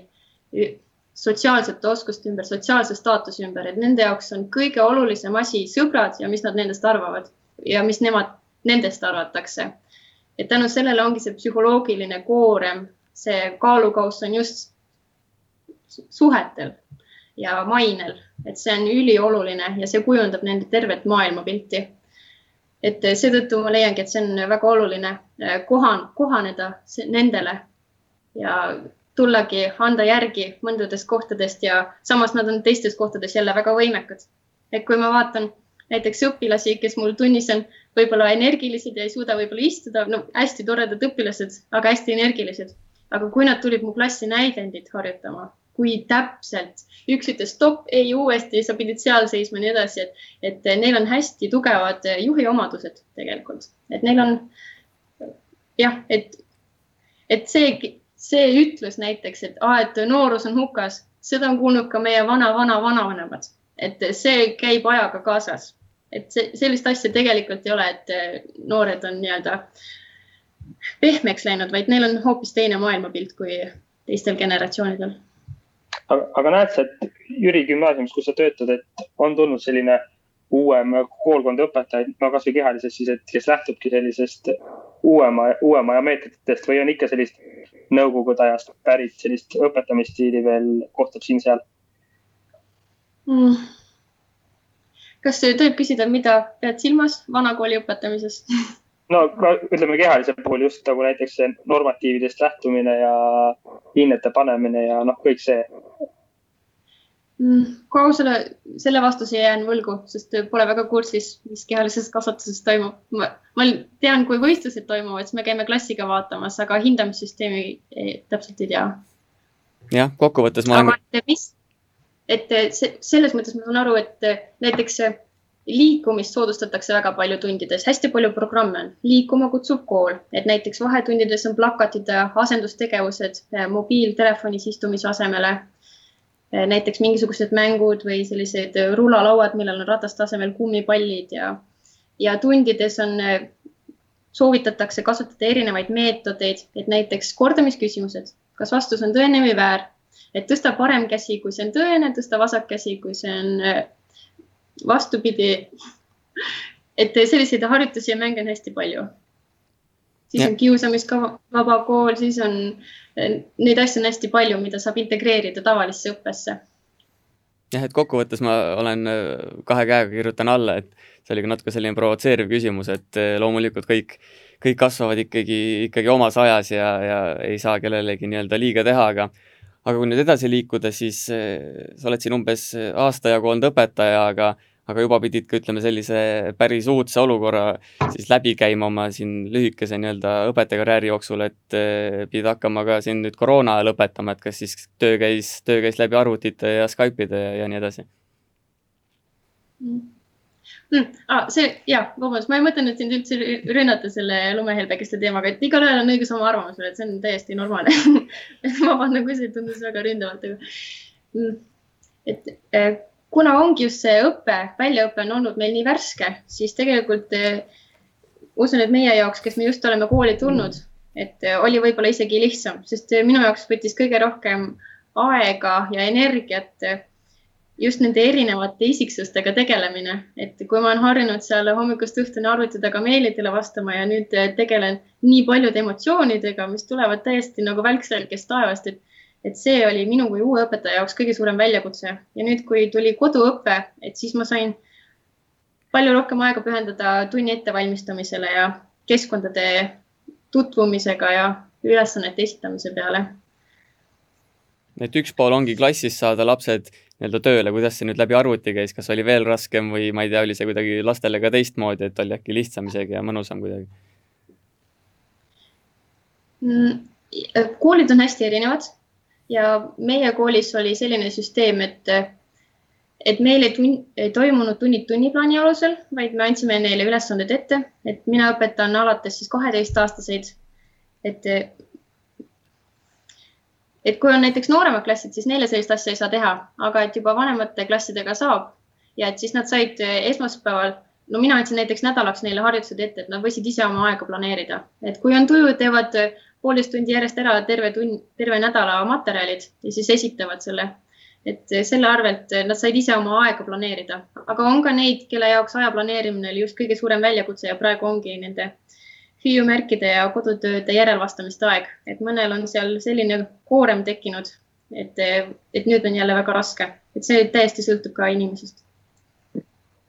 sotsiaalsete oskuste ümber, sotsiaalse staatuse ümber, et nende jaoks on kõige olulisem asi sõbrad ja mis nad nendest arvavad ja mis nemad nendest arvatakse. et tänu sellele ongi see psühholoogiline koorem, see kaalukauss on just suhetel ja mainel, et see on ülioluline ja see kujundab nende tervet maailmapilti. et seetõttu ma leiangi, et see on väga oluline eh, kohan, kohaneda nendele ja tullagi, anda järgi mõndadest kohtadest ja samas nad on teistes kohtades jälle väga võimekad. et kui ma vaatan näiteks õpilasi, kes mul tunnis on võib-olla energilised ja ei suuda võib-olla istuda, no hästi toredad õpilased, aga hästi energilised. aga kui nad tulid mu klassi näidendit harjutama, kui täpselt. üks ütles stopp, ei uuesti, sa pidid seal seisma ja nii edasi, et, et neil on hästi tugevad juhi omadused tegelikult, et neil on jah, et, et see, see ütlus näiteks, et aa, et noorus on hukas, seda on kuulnud ka meie vana-vana-vanavanemad, et see käib ajaga kaasas, et see, sellist asja tegelikult ei ole, et noored on nii-öelda pehmeks läinud, vaid neil on hoopis teine maailmapilt kui teistel generatsioonidel aga, aga näed sa, et Jüri gümnaasiumis, kus sa töötad, et on tulnud selline uuem koolkond õpetajaid, no kasvõi kehalises siis, et kes lähtubki sellisest uuema, uuema aja meetoditest või on ikka sellist nõukogude ajast pärit sellist õpetamisstiili veel kohtab siin-seal mm.? kas tohib küsida, mida pead silmas vanakooli õpetamisest no ütleme kehalise puhul just nagu näiteks see normatiividest lähtumine ja hinnete panemine ja noh, kõik see mm,. kui ausale, selle vastuse jään võlgu, sest pole väga kursis, mis kehalises kasvatuses toimub. ma tean, kui võistlused toimuvad, siis me käime klassiga vaatamas, aga hindamissüsteemi ei, täpselt ei tea. jah, kokkuvõttes ma olen. aga mis, et see, selles mõttes ma saan aru, et näiteks liikumist soodustatakse väga palju tundides, hästi palju programme on. liikuma kutsub kool, et näiteks vahetundides on plakatid ja asendustegevused eh, mobiiltelefonis istumise asemele. Eh, näiteks mingisugused mängud või sellised rullalauad, millel on rataste asemel kummipallid ja, ja tundides on, soovitatakse kasutada erinevaid meetodeid, et näiteks kordamisküsimused, kas vastus on tõene või väär, et tõsta parem käsi, kui see on tõene, tõsta vasak käsi, kui see on vastupidi. et selliseid harjutusi ja mänge on hästi palju. siis ja. on kiusamisvaba kool, siis on, neid asju on hästi palju, mida saab integreerida tavalisse õppesse. jah, et kokkuvõttes ma olen kahe käega kirjutan alla, et see oli ka natuke selline provotseeriv küsimus, et loomulikult kõik, kõik kasvavad ikkagi, ikkagi omas ajas ja, ja ei saa kellelegi nii-öelda liiga teha, aga aga kui nüüd edasi liikuda, siis sa oled siin umbes aasta jagu olnud õpetaja, aga aga juba pidid ka ütleme sellise päris uudse olukorra siis läbi käima oma siin lühikese nii-öelda õpetajakarjääri jooksul, et eh, pidid hakkama ka siin nüüd koroona ajal õpetama, et kas siis töö käis, töö käis läbi arvutite ja Skype'ide ja, ja nii edasi mm.? Mm, ah, see ja, vabandust, ma ei mõtelnud sind üldse rünnata selle lumehelbekeste teemaga, et igalühel on õigus oma arvamusele, et see on täiesti normaalne vabandan, kui see tundus väga ründavalt, aga mm, et eh, kuna ongi just see õpe, väljaõpe on olnud meil nii värske, siis tegelikult eh, usun, et meie jaoks, kes me just oleme kooli tulnud, et eh, oli võib-olla isegi lihtsam, sest eh, minu jaoks võttis kõige rohkem aega ja energiat just nende erinevate isiksustega tegelemine, et kui ma olen harjunud seal hommikust õhtuni arvuti taga meilidele vastama ja nüüd tegelen nii paljude emotsioonidega, mis tulevad täiesti nagu välkselgest taevast, et et see oli minu kui uue õpetaja jaoks kõige suurem väljakutse ja nüüd, kui tuli koduõpe, et siis ma sain palju rohkem aega pühendada tunni ettevalmistamisele ja keskkondade tutvumisega ja ülesannete esitamise peale. et üks pool ongi klassis saada lapsed nii-öelda tööle, kuidas see nüüd läbi arvuti käis, kas oli veel raskem või ma ei tea, oli see kuidagi lastele ka teistmoodi, et oli äkki lihtsam isegi ja mõnusam kuidagi mm,? koolid on hästi erinevad ja meie koolis oli selline süsteem, et, et meil ei, tun, ei toimunud tunnid tunniplaani alusel, vaid me andsime neile ülesanded ette, et mina õpetan alates siis kaheteistaastaseid. et et kui on näiteks nooremad klassid, siis neile sellist asja ei saa teha, aga et juba vanemate klassidega saab ja et siis nad said esmaspäeval, no mina andsin näiteks nädalaks neile harjutused ette, et nad võisid ise oma aega planeerida, et kui on tuju, teevad poolteist tundi järjest ära terve tund, terve nädala materjalid ja siis esitavad selle. et selle arvelt nad said ise oma aega planeerida, aga on ka neid, kelle jaoks aja planeerimine oli just kõige suurem väljakutse ja praegu ongi nende hüüumärkide ja kodutööde järelvastamiste aeg, et mõnel on seal selline koorem tekkinud, et, et nüüd on jälle väga raske, et see täiesti sõltub ka inimesest.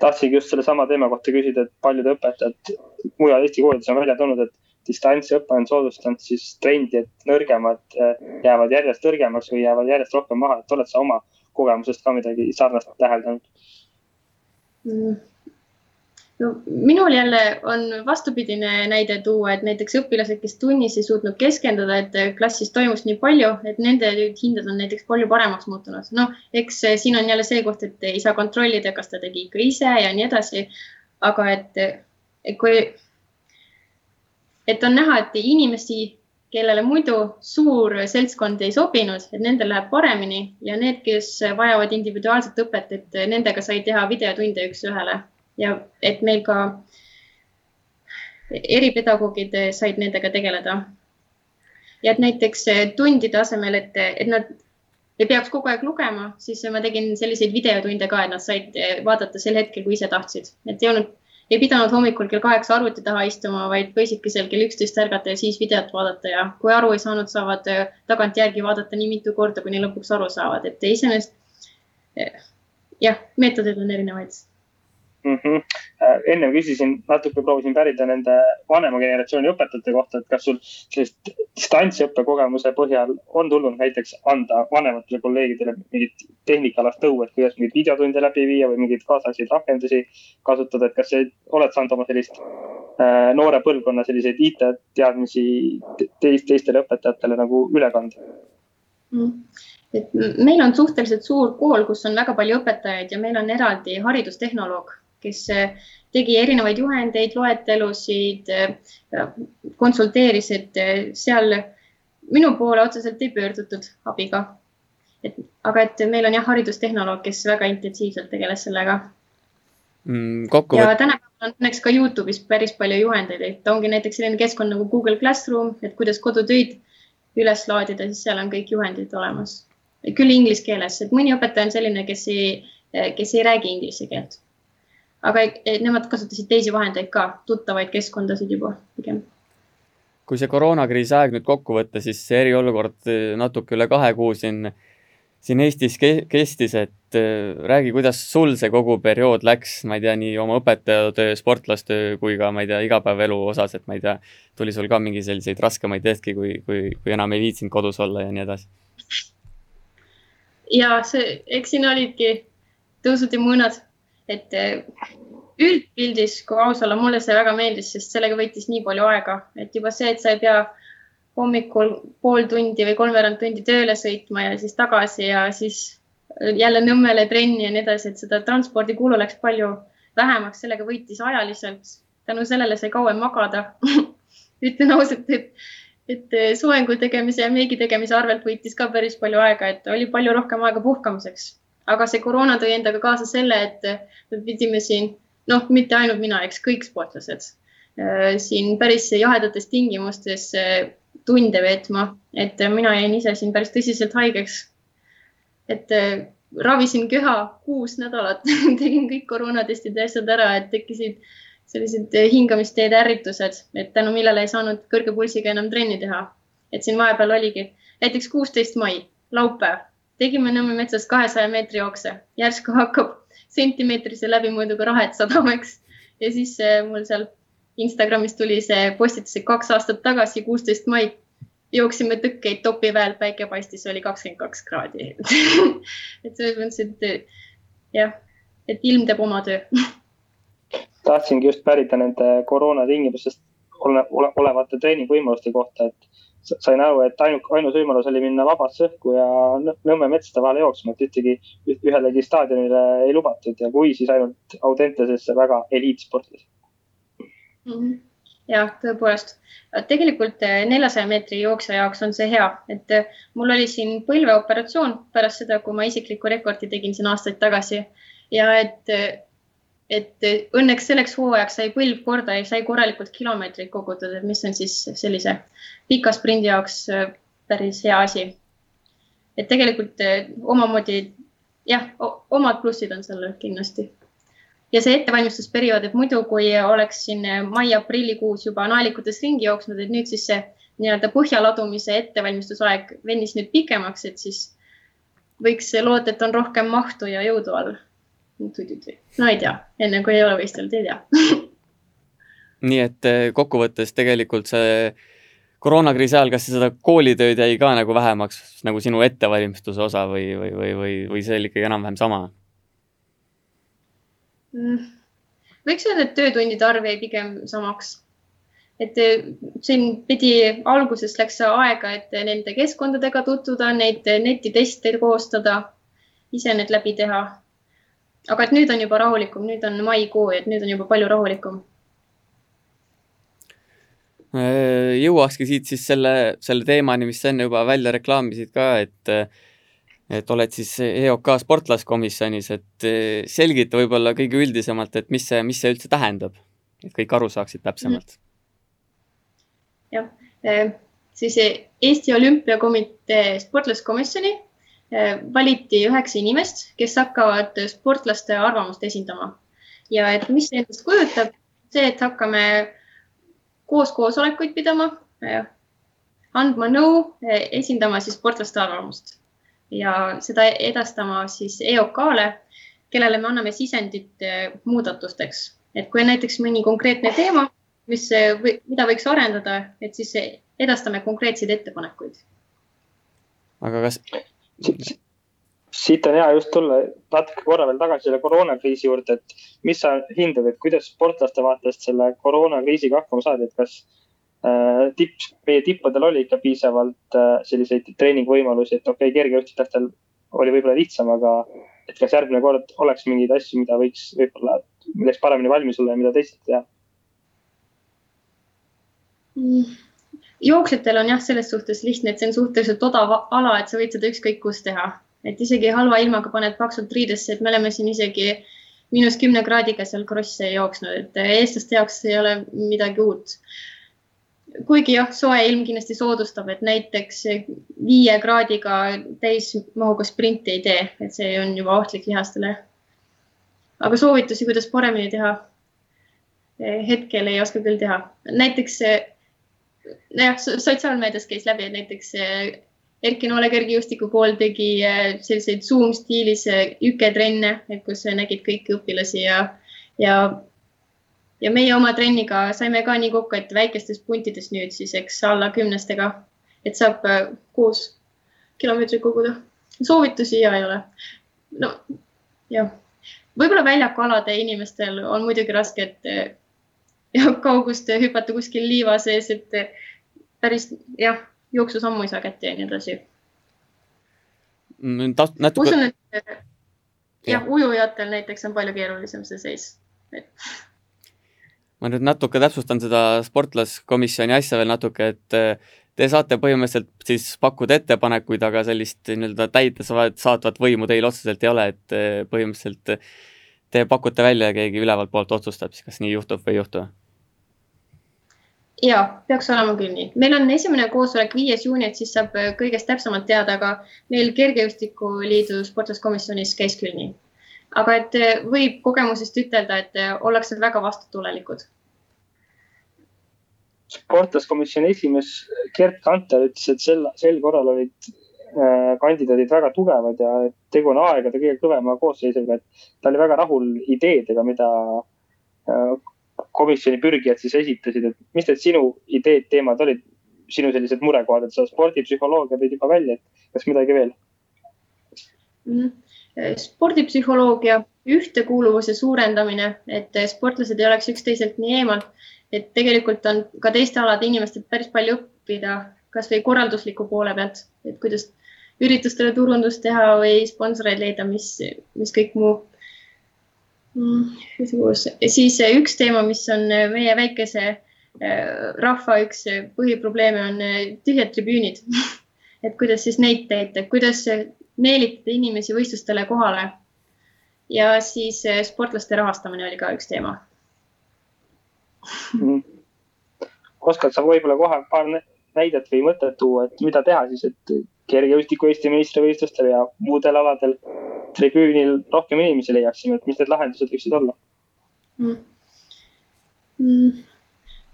tahtsingi just sellesama teema kohta küsida, et paljud õpetajad mujal Eesti koolides on välja toonud, et distantsõpe on soodustanud siis trendi, et nõrgemad eh, jäävad järjest nõrgemaks või jäävad järjest rohkem maha, et oled sa oma kogemusest ka midagi sarnast täheldanud mm.? no minul jälle on vastupidine näide tuua, et näiteks õpilased, kes tunnis ei suutnud keskenduda, et klassis toimus nii palju, et nende hinded on näiteks palju paremaks muutunud. noh, eks siin on jälle see koht, et ei saa kontrollida, kas ta tegi ikka ise ja nii edasi. aga et, et kui, et on näha, et inimesi, kellele muidu suur seltskond ei sobinud, et nendel läheb paremini ja need, kes vajavad individuaalset õpet, et nendega sai teha videotunde üks-ühele ja et meil ka eripedagoogid said nendega tegeleda. ja et näiteks tundide asemel, et, et nad ei peaks kogu aeg lugema, siis ma tegin selliseid videotunde ka, et nad said vaadata sel hetkel, kui ise tahtsid, et ei olnud, ei pidanud hommikul kell kaheksa arvuti taha istuma, vaid võisidki seal kell üksteist ärgata ja siis videot vaadata ja kui aru ei saanud, saavad tagantjärgi vaadata nii mitu korda, kuni lõpuks aru saavad, et iseenesest jah, meetodeid on erinevaid mm. -hmm. ennem küsisin, natuke proovisin pärida nende vanema generatsiooni õpetajate kohta, et kas sul sellist distantsõppe kogemuse põhjal on tulnud näiteks anda vanematele kolleegidele mingit tehnikalast nõu, et kuidas mingeid videotunde läbi viia või mingeid kaasaegseid rakendusi kasutada, et kas sa oled saanud oma sellist äh, noore põlvkonna selliseid IT-teadmisi teist, teistele õpetajatele nagu üle kanda mm.? et meil on suhteliselt suur kool, kus on väga palju õpetajaid ja meil on eraldi haridustehnoloog kes äh, tegi erinevaid juhendeid, loetelusid, äh, konsulteeris, et äh, seal minu poole otseselt ei pöördutud abiga. et aga, et meil on jah, haridustehnoloog, kes väga intensiivselt tegeles sellega mm,. ja tänapäeval on õnneks ka Youtube'is päris palju juhendeid, et ongi näiteks selline keskkond nagu Google Classroom, et kuidas kodutöid üles laadida, siis seal on kõik juhendid olemas. küll inglise keeles, et mõni õpetaja on selline, kes ei, kes ei räägi inglise keelt aga nemad kasutasid teisi vahendeid ka, tuttavaid keskkondasid juba pigem. kui see koroonakriisi aeg nüüd kokku võtta, siis see eriolukord eh, natuke üle kahe kuu siin, siin Eestis ke kestis, et räägi, kuidas sul see kogu periood läks, ma ei tea, nii oma õpetajatöö, sportlastöö kui ka, ma ei tea, igapäevaelu osas, et ma ei tea, tuli sul ka mingi selliseid raskemaid hetki, kui, kui, kui enam ei viitsinud kodus olla ja nii edasi? ja see, eks siin olidki tõusud ja mõõnad et eh, üldpildis, kui aus olla, mulle see väga meeldis, sest sellega võitis nii palju aega, et juba see, et sa ei pea hommikul pool tundi või kolmveerand tundi tööle sõitma ja siis tagasi ja siis jälle Nõmmele trenni ja nii edasi, et seda transpordikulu läks palju vähemaks, sellega võitis ajaliselt. tänu sellele sai kauem magada. Ütlen ausalt, et, et soengu tegemise ja meigi tegemise arvelt võitis ka päris palju aega, et oli palju rohkem aega puhkamiseks aga see koroona tõi endaga kaasa selle, et me pidime siin, noh, mitte ainult mina, eks kõik sportlased äh, siin päris jahedates tingimustes äh, tunde veetma, et mina jäin ise siin päris tõsiselt haigeks. et äh, ravisin köha kuus nädalat tegin kõik koroonatestid ja asjad ära, et tekkisid sellised hingamisteede ärritused, et tänu millele ei saanud kõrge pulsiga enam trenni teha. et siin vahepeal oligi näiteks kuusteist mai, laupäev tegime Nõmme metsas kahesaja meetri jookse, järsku hakkab sentimeetrise läbimõõduga rahet sadama, eks. ja siis mul seal Instagramis tuli see postitus, kaks aastat tagasi, kuusteist maid, jooksime tõkkeid topiväel, päike paistis, oli kakskümmend kaks kraadi. Et selles mõttes, et jah, et ilm teeb oma töö. Tahtsingi just pärida nende koroona tingimustest ole, ole, olevate treeningvõimaluste kohta, et sain aru, et ainult, ainus võimalus oli minna vabasse õhku ja Nõmme metsade vahele jooksma, et ühtegi, ühelegi staadionile ei lubatud ja kui, siis ainult Audentesesse väga eliitsportlasi mm. -hmm. jah, tõepoolest. tegelikult eh, neljasaja meetri jooksja jaoks on see hea, et eh, mul oli siin põlveoperatsioon pärast seda, kui ma isiklikku rekordi tegin siin aastaid tagasi ja et, eh, et õnneks selleks hooajaks sai põlv korda ja sai korralikult kilomeetreid kogutud, et mis on siis sellise pika sprindi jaoks päris hea asi. et tegelikult omamoodi jah, omad plussid on sellel kindlasti ja see ettevalmistusperiood, et muidu, kui oleks siin mai-aprillikuus juba naelikutes ringi jooksnud, et nüüd siis see nii-öelda põhja ladumise ettevalmistusaeg venis nüüd pikemaks, et siis võiks loota, et on rohkem mahtu ja jõudu all. No ei tea, enne kui ei ole võistelnud, ei tea nii et eh, kokkuvõttes tegelikult see koroonakriisi ajal, kas seda koolitööd jäi ka nagu vähemaks nagu sinu ettevalmistuse osa või, või, või, või, või see oli ikkagi enam-vähem sama? Mm. võiks öelda, et töötundide arv jäi pigem samaks. et eh, siin pidi, alguses läks aega, et nende keskkondadega tutvuda, neid netiteste koostada, ise need läbi teha. Aga et nüüd on juba rahulikum, nüüd on maikuu, et nüüd on juba palju rahulikum äh, jõuakski siit siis selle, selle teemani, mis sa enne juba välja reklaamisid ka, et et oled siis EOK sportlaskomisjonis, et eh, selgita võib-olla kõige üldisemalt, et mis see, mis see üldse tähendab, et kõik aru saaksid täpsemalt. jah, eh, siis Eesti Olümpiakomitee sportlaskomisjoni valiti üheksa inimest, kes hakkavad sportlaste arvamust esindama ja et mis see endast kujutab, see, et hakkame koos koosolekuid pidama, andma nõu, esindama siis sportlaste arvamust ja seda edastama siis EOK-le, kellele me anname sisendit muudatusteks. et kui on näiteks mõni konkreetne teema, mis, mida võiks arendada, et siis edastame konkreetseid ettepanekuid. aga kas? Siit on hea just tulla natuke korra veel tagasi selle koroonakriisi juurde, et mis sa hindad, et kuidas sportlaste vaatest selle koroonakriisiga hakkama saadi, et kas Äh, tipp, meie tippudel oli ikka piisavalt äh, selliseid treeningvõimalusi, et okei okay,, kergejõustikatel oli võib-olla lihtsam, aga et kas järgmine kord oleks mingeid asju, mida võiks võib-olla, milleks paremini valmis olla ja mida teisiti teha? Jooksjatel on jah, selles suhtes lihtne, et see on suhteliselt odav ala, et sa võid seda ükskõik kus teha, et isegi halva ilmaga paned paksult riidesse, et me oleme siin isegi miinus kümne kraadiga seal krosse jooksnud, et eestlaste jaoks ei ole midagi uut kuigi jah, soe ilm kindlasti soodustab, et näiteks viie kraadiga täismahuga sprinti ei tee, et see on juba ohtlik lihastele. aga soovitusi, kuidas paremini teha, hetkel ei oska küll teha. näiteks jah, sotsiaalmeedias käis läbi, et näiteks Erki Noole kergejõustikukool tegi selliseid Zoom stiilis üketrenne, et kus nägid kõiki õpilasi ja, ja ja meie oma trenniga saime ka nii kokku, et väikestes puntides nüüd siis, eks alla kümnestega, et saab kuus kilomeetrit koguda. soovitusi ja ei ole. no jah, võib-olla väljakualade inimestel on muidugi raske, et ja kaugust hüpata kuskil liiva sees, et päris jah, jooksusammu ei saa kätte ja nii edasi. Mm, natuke. usun, et jah, ujujatel näiteks on palju keerulisem see seis et ma nüüd natuke täpsustan seda sportlaskomisjoni asja veel natuke, et eh, te saate põhimõtteliselt siis pakkuda ettepanekuid, aga sellist nii-öelda täidesaatvat võimu teil otseselt ei ole, et eh, põhimõtteliselt te pakute välja ja keegi ülevalt poolt otsustab siis, kas nii juhtub või ei juhtu? ja peaks olema küll nii. meil on esimene koosolek viies juuni, et siis saab kõigest täpsemalt teada, aga meil Kergejõustikuliidu sportlaskomisjonis käis küll nii aga et eh, võib kogemusest ütelda, et eh, ollakse väga vastutulelikud. sportlaskomisjoni esimees Gerd Kanter ütles, et sel, sel korral olid äh, kandidaadid väga tugevad ja tegu on aegade kõige kõvema koosseisuga, et ta oli väga rahul ideedega, mida äh, komisjoni pürgijad siis esitasid, et mis need sinu ideed, teemad olid, sinu sellised murekohad, et sa spordipsühholoogia tõid juba välja, et kas midagi veel mm.? Eh, spordipsühholoogia, ühtekuuluvuse suurendamine, et sportlased ei oleks üksteiselt nii eemal, et tegelikult on ka teiste alade inimestelt päris palju õppida, kasvõi korraldusliku poole pealt, et kuidas üritustele turundust teha või sponsoreid leida, mis, mis kõik muu mm,. siis üks teema, mis on meie väikese rahva üks põhiprobleeme on tühjad tribüünid et kuidas siis neid teete, kuidas meelitada inimesi võistlustele kohale. ja siis sportlaste rahastamine oli ka üks teema mm. oskad sa võib-olla kohe paar näidet või mõtet tuua, et mida teha siis, et kergejõustiku Eesti meistrivõistlustel ja muudel aladel tribüünil rohkem inimesi leiaksime, et mis need lahendused võiksid olla mm.? Mm.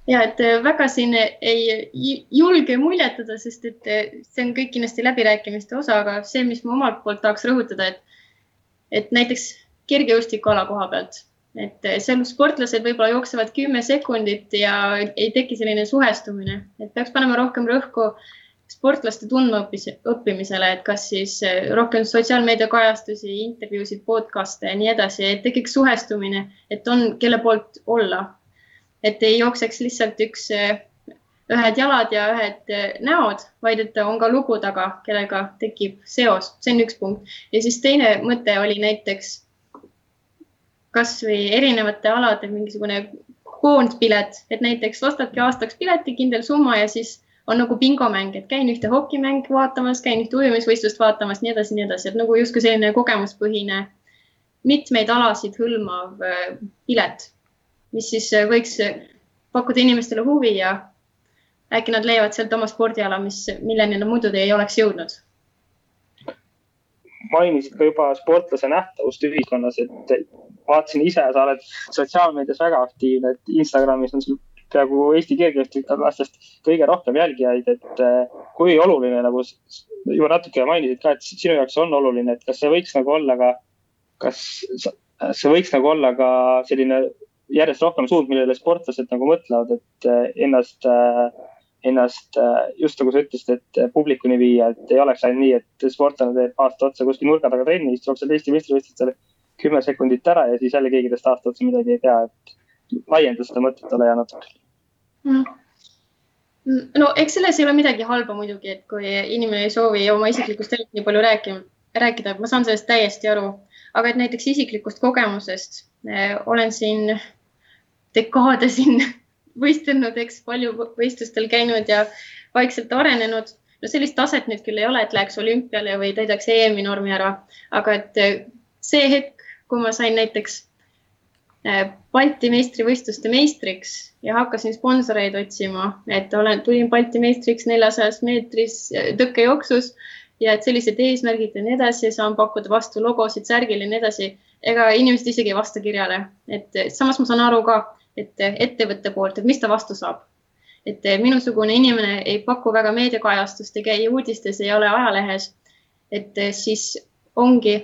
ja et äh, väga siin ei julge muljetada, sest et äh, see on kõik kindlasti läbirääkimiste osa, aga see, mis ma omalt poolt tahaks rõhutada, et, et näiteks kergejõustikuala koha pealt et eh, seal sportlased võib-olla jooksevad kümme sekundit ja ei teki selline suhestumine, et peaks panema rohkem rõhku sportlaste tundmaõppimisele, et kas siis eh, rohkem sotsiaalmeedia kajastusi, intervjuusid, podcast'e ja nii edasi, et tekiks suhestumine, et on, kelle poolt olla. et ei jookseks lihtsalt üks, eh, ühed jalad ja ühed näod, vaid et on ka lugu taga, kellega tekib seos, see on üks punkt. ja siis teine mõte oli näiteks kasvõi erinevate alade mingisugune koondpilet, et näiteks ostadki aastaks pileti, kindel summa ja siis on nagu bingomäng, et käin ühte hokimäng vaatamas, käin ühte ujumisvõistlust vaatamas, nii edasi, nii edasi, et nagu justkui selline kogemuspõhine, mitmeid alasid hõlmav äh, pilet, mis siis äh, võiks pakkuda inimestele huvi ja äkki nad leiavad sealt oma spordiala, mis, milleni nad muidu ei oleks jõudnud. Mainisid ka juba sportlase nähtavust ühiskonnas, et vaatasin ise, sa oled sotsiaalmeedias väga aktiivne, et Instagramis on sul peaaegu Eesti kergejõustiklastest kõige rohkem jälgijaid, et eh, kui oluline nagu juba natuke mainisid ka, et sinu jaoks on oluline, et kas see võiks nagu olla ka, kas see võiks nagu olla ka selline järjest rohkem suund, millele sportlased nagu mõtlevad, et eh, ennast äh, ennast äh, just nagu sa ütlesid, et äh, publikuni viia, et ei oleks ainult nii, et sportlane teeb aasta otsa kuskil nurga taga trenni, siis jookseb Eesti meistrivõistlustel kümme sekundit ära ja siis jälle keegi tast aasta otsa midagi ei tea, et laienda seda mõtet ole hea natuke mm. no eks selles ei ole midagi halba muidugi, et kui inimene ei soovi oma isiklikust elust nii palju rääkima, rääkida, ma saan sellest täiesti aru, aga et näiteks isiklikust kogemusest eh, olen siin dekaade siin võistelnud, eks palju võistlustel käinud ja vaikselt arenenud. no sellist taset nüüd küll ei ole, et läheks olümpiale või täidaks EM-i normi ära, aga et eh, see hetk, kui ma sain näiteks eh, Balti meistrivõistluste meistriks ja hakkasin sponsoreid otsima, et olen, tulin Balti meistriks neljasajas meetris eh, tõkkejooksus ja et sellised eesmärgid ja nii edasi, saan pakkuda vastu logosid särgil ja nii edasi. ega inimesed isegi ei vasta kirjale, et samas ma saan aru ka et ettevõtte poolt, et mis ta vastu saab. et minusugune inimene ei paku väga meediakajastust, ei käi uudistes, ei ole ajalehes. et siis ongi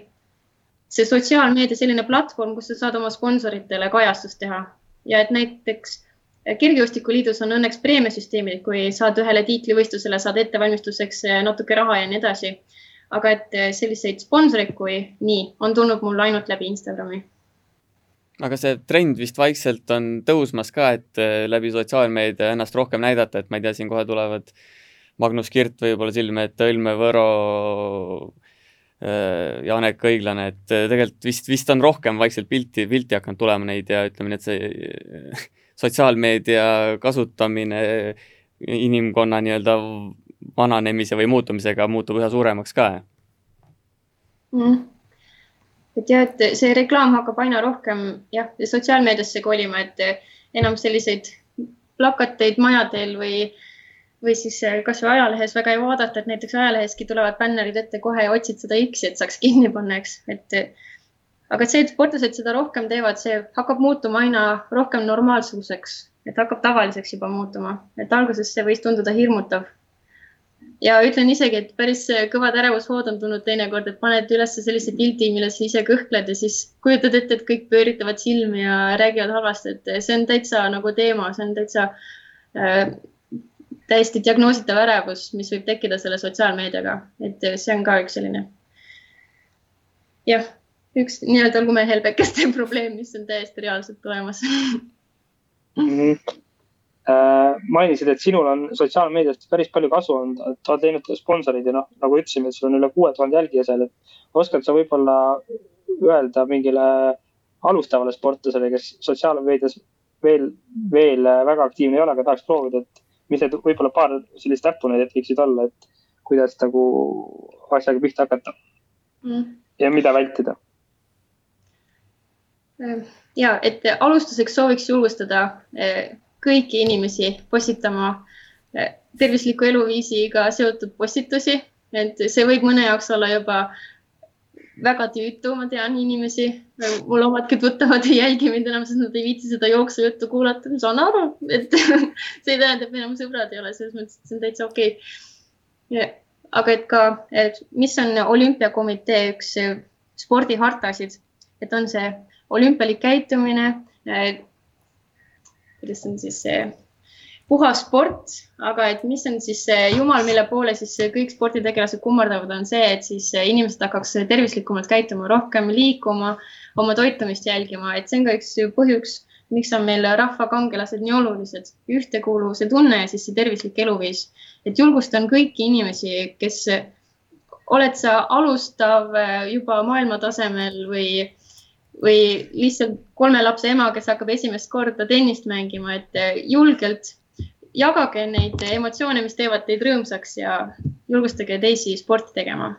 see sotsiaalmeedia selline platvorm, kus sa saad oma sponsoritele kajastust teha ja et näiteks kergejõustikuliidus on õnneks preemiasüsteemid, kui saad ühele tiitlivõistlusele, saad ettevalmistuseks natuke raha ja nii edasi. aga et selliseid sponsoreid kui nii on tulnud mul ainult läbi Instagrami aga see trend vist vaikselt on tõusmas ka, et läbi sotsiaalmeedia ennast rohkem näidata, et ma ei tea, siin kohe tulevad Magnus Kirt võib-olla silme ette, Õlme Võro, Janek Õiglane, et äh, tegelikult vist, vist on rohkem vaikselt pilti, pilti hakanud tulema neid ja ütleme nii, et see sotsiaalmeedia kasutamine inimkonna nii-öelda vananemise või muutumisega muutub üha suuremaks ka mm. Et jah, et see reklaam hakkab aina rohkem jah, sotsiaalmeediasse kolima, et enam selliseid plakateid majadel või, või siis kasvõi ajalehes väga ei vaadata, et näiteks ajaleheski tulevad bännerid ette kohe ja otsid seda X-i, et saaks kinni panna, eks, et aga see, et sportlased seda rohkem teevad, see hakkab muutuma aina rohkem normaalsuseks, et hakkab tavaliseks juba muutuma, et alguses see võis tunduda hirmutav. Ja ütlen isegi, et päris kõvad ärevushood on tulnud teinekord, et paned üles sellise pildi, milles ise kõhkled ja siis kujutad ette, et kõik pööritavad silmi ja räägivad halvasti, et see on täitsa nagu teema, see on täitsa äh, täiesti diagnoositav ärevus, mis võib tekkida selle sotsiaalmeediaga, et see on ka üks selline jah, üks nii-öelda lumehelbekeste probleem, mis on täiesti reaalselt olemas mm. -hmm Äh, mainisid, et sinul on sotsiaalmeediast päris palju kasu olnud, et oled teinud ka sponsorid ja noh, nagu ütlesime, et sul on üle kuue tuhande jälgija seal, et oskad sa võib-olla öelda mingile alustavale sportlasele, kes sotsiaalmeedias veel, veel väga aktiivne ei ole, aga tahaks proovida, et mis need võib-olla paar sellist näpunäidet võiksid olla, et kuidas nagu asjaga pihta hakata mm. ja mida vältida? ja et alustuseks sooviks julgustada eh, kõiki inimesi postitama eh, tervisliku eluviisiga seotud postitusi, et see võib mõne jaoks olla juba väga tüütu, ma tean inimesi, mul omadki tuttavad ei jälgi mind enam, sest nad ei viitsi seda jooksujuttu kuulata, ma saan aru, et see ei tähenda, et me enam sõbrad ei ole, selles mõttes, et see on täitsa okei. Okay.. aga et ka, et mis on olümpiakomitee üks spordihartasid, et on see olümpialik käitumine, kuidas on siis see puhas sport, aga et mis on siis see jumal, mille poole siis kõik sporditegelased kummardavad, on see, et siis inimesed hakkaks tervislikumalt käituma, rohkem liikuma, oma toitumist jälgima, et see on ka üks põhjus, miks on meil rahvakangelased nii olulised, ühtekuuluvuse tunne ja siis see tervislik eluviis. et julgustan kõiki inimesi, kes oled sa alustav juba maailma tasemel või, või lihtsalt kolme lapse ema, kes hakkab esimest korda tennist mängima, et julgelt jagage neid emotsioone, mis teevad teid rõõmsaks ja julgustage teisi sporti tegema.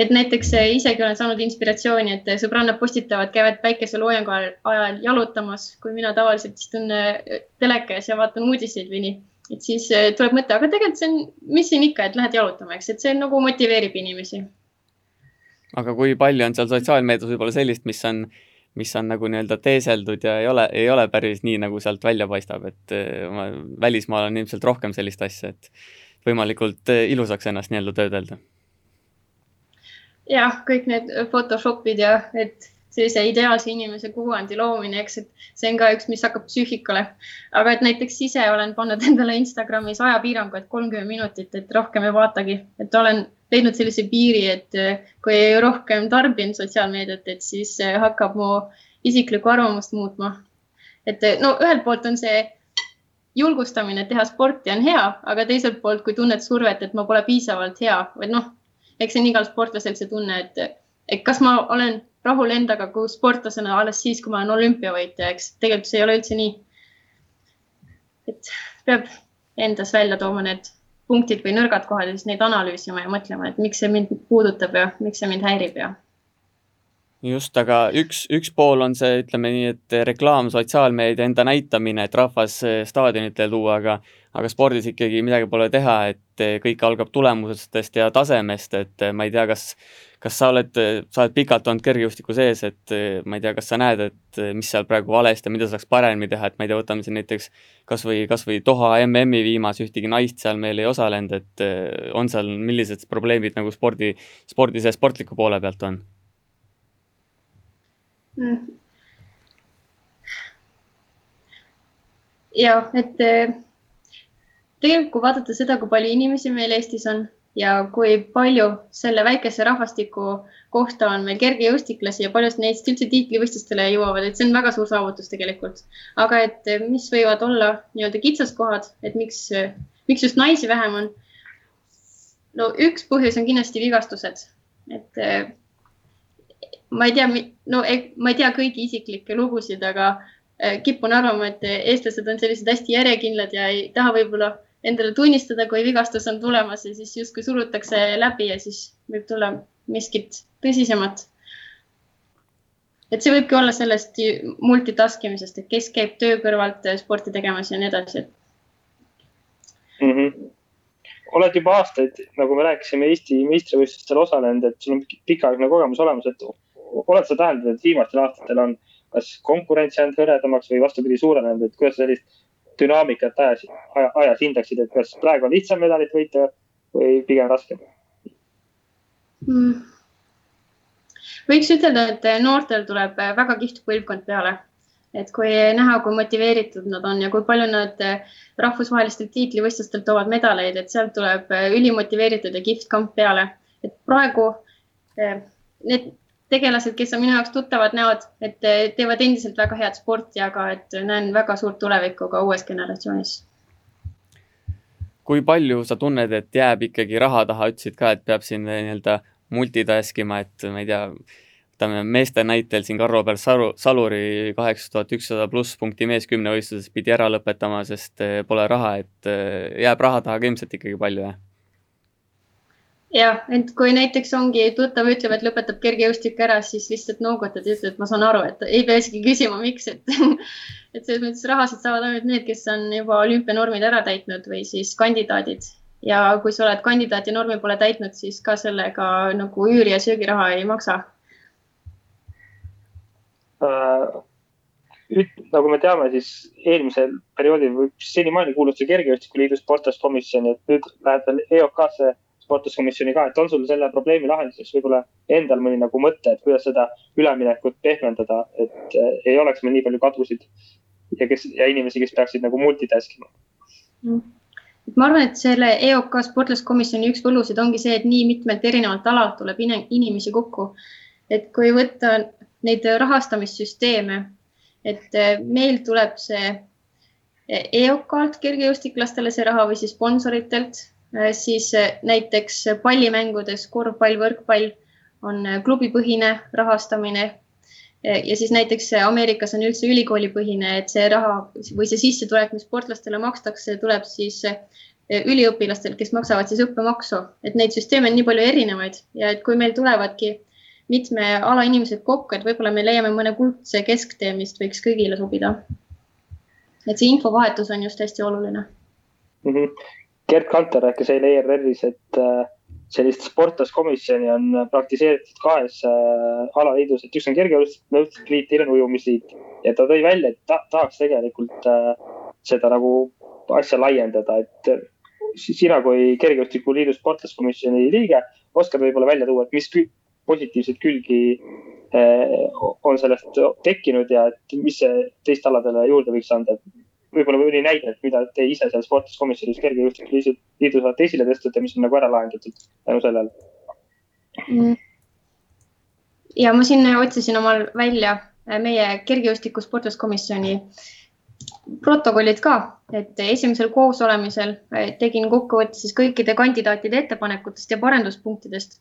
et näiteks eh, isegi olen saanud inspiratsiooni, et sõbrannad postitavad, käivad päikeseloojangu ajal jalutamas, kui mina tavaliselt istun eh, teleka ees ja vaatan uudiseid või nii. et siis eh, tuleb mõte, aga tegelikult see on, mis siin ikka, et lähed jalutama, eks, et see nagu motiveerib inimesi. aga kui palju on seal sotsiaalmeedias võib-olla sellist, mis on äh, mis on nagu nii-öelda teeseldud ja ei ole, ei ole päris nii, nagu sealt välja paistab, et eh, ma välismaal on ilmselt rohkem sellist asja, et võimalikult eh, ilusaks ennast nii-öelda töödelda. jah, kõik need Photoshopid ja et sellise ideaalse inimese kuvandi loomine, eks, et see on ka üks, mis hakkab psüühikale. aga et näiteks ise olen pannud endale Instagramis ajapiirangu, et kolmkümmend minutit, et rohkem ei vaatagi, et olen leidnud sellise piiri, et eh, kui rohkem tarbin sotsiaalmeediat, et siis eh, hakkab mu isiklikku arvamust muutma. et eh, no ühelt poolt on see julgustamine, teha sporti on hea, aga teiselt poolt, kui tunned survet, et ma pole piisavalt hea või noh, eks see on igal sportlasel see tunne, et, et kas ma olen rahul endaga kui sportlasena alles siis, kui ma olen olümpiavõitja, eks tegelikult see ei ole üldse nii. et peab endas välja tooma need punktid või nõrgad kohad ja siis neid analüüsima ja mõtlema, et miks see mind puudutab ja miks see mind häirib ja. Just, aga üks, üks pool on see, ütleme nii, et reklaam, sotsiaalmeedia enda näitamine, et rahvas staadionitele tuua, aga aga spordis ikkagi midagi pole teha, et kõik algab tulemustest ja tasemest, et ma ei tea, kas kas sa oled, sa oled pikalt olnud kergejõustiku sees, et ma ei tea, kas sa näed, et mis seal praegu valesti ja mida saaks paremini teha, et ma ei tea, võtame siin näiteks kas või, kas või Doha MM-i viimase ühtegi naist seal meil ei osalenud, et on seal, millised probleemid nagu spordi, spordi see sportliku poole pealt on? Ja, et tegelikult kui vaadata seda, kui palju inimesi meil Eestis on ja kui palju selle väikese rahvastiku kohta on meil kergejõustiklasi ja paljud neist üldse tiitlivõistlustele jõuavad, et see on väga suur saavutus tegelikult. aga et eh, mis võivad olla nii-öelda kitsaskohad, et miks, miks just naisi vähem on? no üks põhjus on kindlasti vigastused, et eh, ma ei tea, no ma ei tea kõigi isiklikke lugusid, aga eh, kipun arvama, et eestlased on sellised hästi järjekindlad ja ei taha võib-olla endale tunnistada, kui vigastus on tulemas ja siis justkui surutakse läbi ja siis võib tulla miskit tõsisemat. et see võibki olla sellest multitask imisest, et kes käib töö kõrvalt sporti tegemas ja nii edasi mm. -hmm. oled juba aastaid, nagu me rääkisime, Eesti meistrivõistlustel osalenud, et sul on pikaaegne kogemus olemas, et oled sa täheldanud, et viimastel aastatel on kas konkurents jäänud hõredamaks või vastupidi suurenenud, et kuidas sa sellist dünaamikat ajas, ajas hindaksid, et kas praegu on lihtsam medalit võita või pigem raskem hmm.? võiks ütelda, et noortel tuleb väga kihvt põlvkond peale. et kui näha, kui motiveeritud nad on ja kui palju nad rahvusvahelistelt tiitlivõistlustelt toovad medaleid, et sealt tuleb ülimotiveeritud ja kihvt kamp peale. et praegu eh, need tegelased, kes on minu jaoks tuttavad näod, et teevad endiselt väga head sporti, aga et näen väga suurt tulevikku ka uues generatsioonis. kui palju sa tunned, et jääb ikkagi raha taha, ütlesid ka, et peab siin nii-öelda multitask ima, et ma ei tea, võtame meeste näitel siin Karlo Salu, Saluri kaheksa tuhat ükssada pluss punkti mees kümnevõistluses pidi ära lõpetama, sest eh, pole raha, et eh, jääb raha taha ka ilmselt ikkagi palju, jah? Jah, et kui näiteks ongi tuttav ütleb, et lõpetab kergejõustiku ära, siis lihtsalt noogutad ja ütled, ma saan aru, et ei pea isegi küsima, miks, et et selles mõttes rahasid saavad ainult need, kes on juba olümpianormid ära täitnud või siis kandidaadid ja kui sa oled kandidaat ja normi pole täitnud, siis ka sellega nagu üüri ja söögiraha ei maksa äh,. nagu me teame, siis eelmisel perioodil või senimaani kuulus see Kergejõustikuliidu sportlaskomisjoni, et nüüd läheb veel EOK-sse sportlaskomisjoni ka, et on sul selle probleemi lahenduseks võib-olla endal mõni nagu mõte, et kuidas seda üleminekut pehmendada, et äh, ei oleks meil nii palju kadusid ja kes ja inimesi, kes peaksid nagu multitask ima mm ma arvan, et selle EOK sportlaskomisjoni üks võlusid ongi see, et nii mitmelt erinevalt alalt tuleb inimesi kokku. et kui võtta neid rahastamissüsteeme, et eh, meil tuleb see EOK-lt kergejõustiklastele see raha või siis sponsoritelt, siis näiteks pallimängudes korvpall, võrkpall on klubipõhine rahastamine ja siis näiteks Ameerikas on üldse ülikoolipõhine, et see raha või see sissetulek, mis sportlastele makstakse, tuleb siis üliõpilastel, kes maksavad siis õppemaksu, et neid süsteeme on nii palju erinevaid ja et kui meil tulevadki mitme ala inimesed kokku, et võib-olla me leiame mõne kuldse kesktee, mis võiks kõigile sobida. et see infovahetus on just hästi oluline mm. -hmm. Gerd Kanter rääkis eile ERR-is, et äh, sellist sportlaskomisjoni on praktiseeritud kahes äh, alaliidus, et üks on kergejõustikuliit, teine on ujumisliit. Ja ta tõi välja, et ta tahaks tegelikult äh, seda nagu asja laiendada, et sina kui kergejõustikuliidu sportlaskomisjoni liige oskad võib-olla välja tuua, et mis positiivseid külgi on sellest tekkinud ja et mis see teist aladele juurde võiks anda, võib-olla mõni näide, mida te ise seal sportlaskomisjonis kergejõustiku liidus olete esile ja mis on nagu ära lahendatud tänu sellele mm.? ja ma siin otsisin omal välja äh, meie kergejõustiku sportlaskomisjoni protokollid ka, et esimesel koosolemisel äh, tegin kokkuvõtte siis kõikide kandidaatide ettepanekutest ja parenduspunktidest.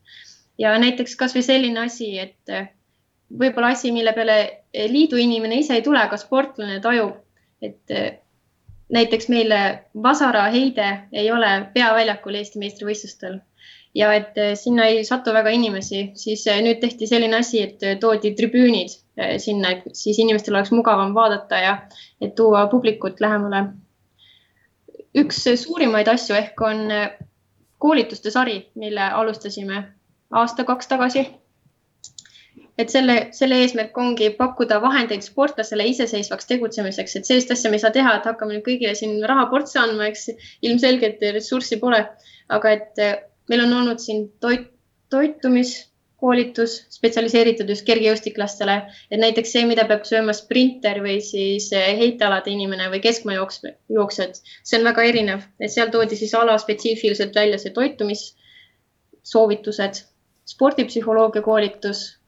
ja näiteks kasvõi selline asi, et äh, võib-olla asi, mille peale liidu inimene ise ei tule, aga sportlane tajub et eh, näiteks meil Vasara heide ei ole peaväljakul Eesti meistrivõistlustel ja et eh, sinna ei satu väga inimesi, siis eh, nüüd tehti selline asi, et toodi tribüünid sinna, et siis inimestel oleks mugavam vaadata ja et tuua publikut lähemale. üks suurimaid asju ehk on koolituste sari, mille alustasime aasta-kaks tagasi et selle, selle eesmärk ongi pakkuda vahendeid sportlasele iseseisvaks tegutsemiseks, et sellist asja me ei saa teha, et hakkame nüüd kõigile siin raha portsi andma, eks. Ilmselgelt ressurssi pole. aga et eh, meil on olnud siin toit, toitumiskoolitus spetsialiseeritud just kergejõustiklastele, et näiteks see, mida peab sööma sprinter või siis eh, heitealade inimene või keskmaa jooks, jooksjad, see on väga erinev, et seal toodi siis alaspetsiifiliselt välja see toitumissoovitused, spordipsühholoogia koolitus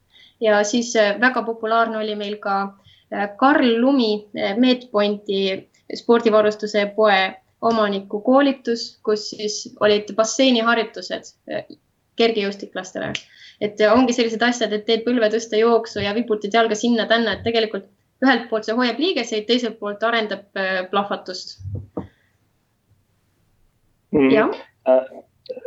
ja siis äh, väga populaarne oli meil ka äh, Karl Lumi äh, Medpointi spordivarustuse poe omaniku koolitus, kus siis olid basseiniharjutused kergejõustiklastele. et ongi sellised asjad, et teed põlve tõsta jooksu ja viputad jalga sinna-tänna, et tegelikult ühelt poolt see hoiab liigeseid, teiselt poolt arendab plahvatust. Mm.. jah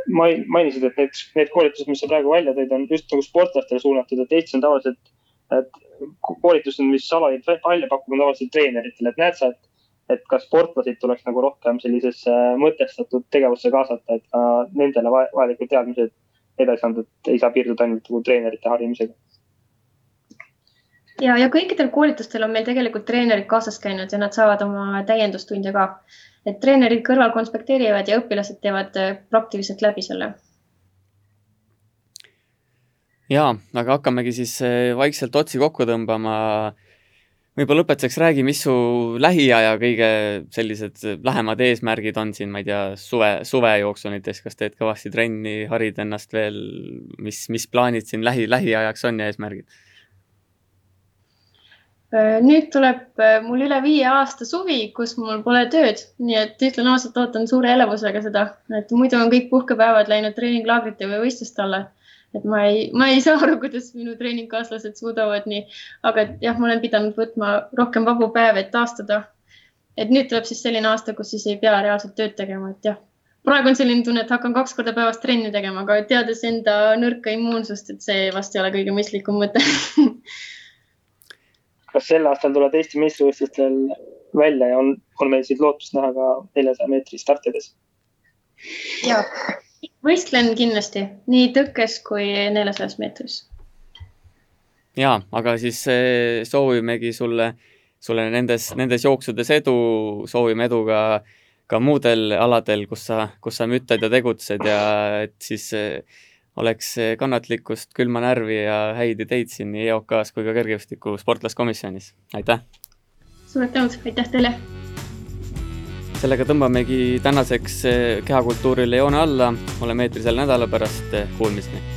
mainisid, et need, need koolitused, mis sa praegu välja tõid, on just nagu sportlastele suunatud, et Eestis on tavaliselt, et koolitused, mis alaliit välja pakub, on tavaliselt treeneritele, et näed sa, et, et ka sportlaseid tuleks nagu rohkem sellisesse mõtestatud tegevusse kaasata, et ka nendele vajalikud teadmised edasi anda, et ei saa piirduda ainult nagu treenerite harimisega ja, ja kõikidel koolitustel on meil tegelikult treenerid kaasas käinud ja nad saavad oma täiendustunde ka et treenerid kõrval konspekteerivad ja õpilased teevad äh, praktiliselt läbi selle. ja, aga hakkamegi siis äh, vaikselt otsi kokku tõmbama. võib-olla lõpetuseks räägi, mis su lähiaja kõige sellised lähemad eesmärgid on siin, ma ei tea, suve, suvejooksul näiteks, kas teed kõvasti trenni, harid ennast veel, mis, mis plaanid siin lähi, lähiajaks on ja eesmärgid? Äh, nüüd tuleb äh, mul üle viie aasta suvi, kus mul pole tööd, nii et ütlen ausalt, ootan suure elevusega seda, et muidu on kõik puhkepäevad läinud treeninglaagrite või võistluste alla. et ma ei, ma ei saa aru, kuidas minu treeningkaaslased suudavad nii, aga jah, ma olen pidanud võtma rohkem vabu päevi, et taastuda. et nüüd tuleb siis selline aasta, kus siis ei pea reaalselt tööd tegema, et jah, praegu on selline tunne, et hakkan kaks korda päevas trenni tegema, aga teades enda nõrka immuunsust, et see vast ei ole kõige mõistlikum mõte kas sel aastal tulevad Eesti meistrivõistlustel välja ja on, on meil siis lootust näha ka neljasaja meetri startides? ja, võistlen kindlasti nii tõkkes kui neljasajas meetris. ja, aga siis eh, soovimegi sulle, sulle nendes, nendes jooksudes edu, soovime edu ka, ka muudel aladel, kus sa, kus sa müttad ja tegutsed ja et siis eh, oleks kannatlikkust, külma närvi ja häid ideid siin nii EOK-s kui ka kergejõustiku sportlaskomisjonis. aitäh! suured tänud, aitäh teile! sellega tõmbamegi tänaseks kehakultuurile joone alla, oleme eetris jälle nädala pärast, kuulmiseni!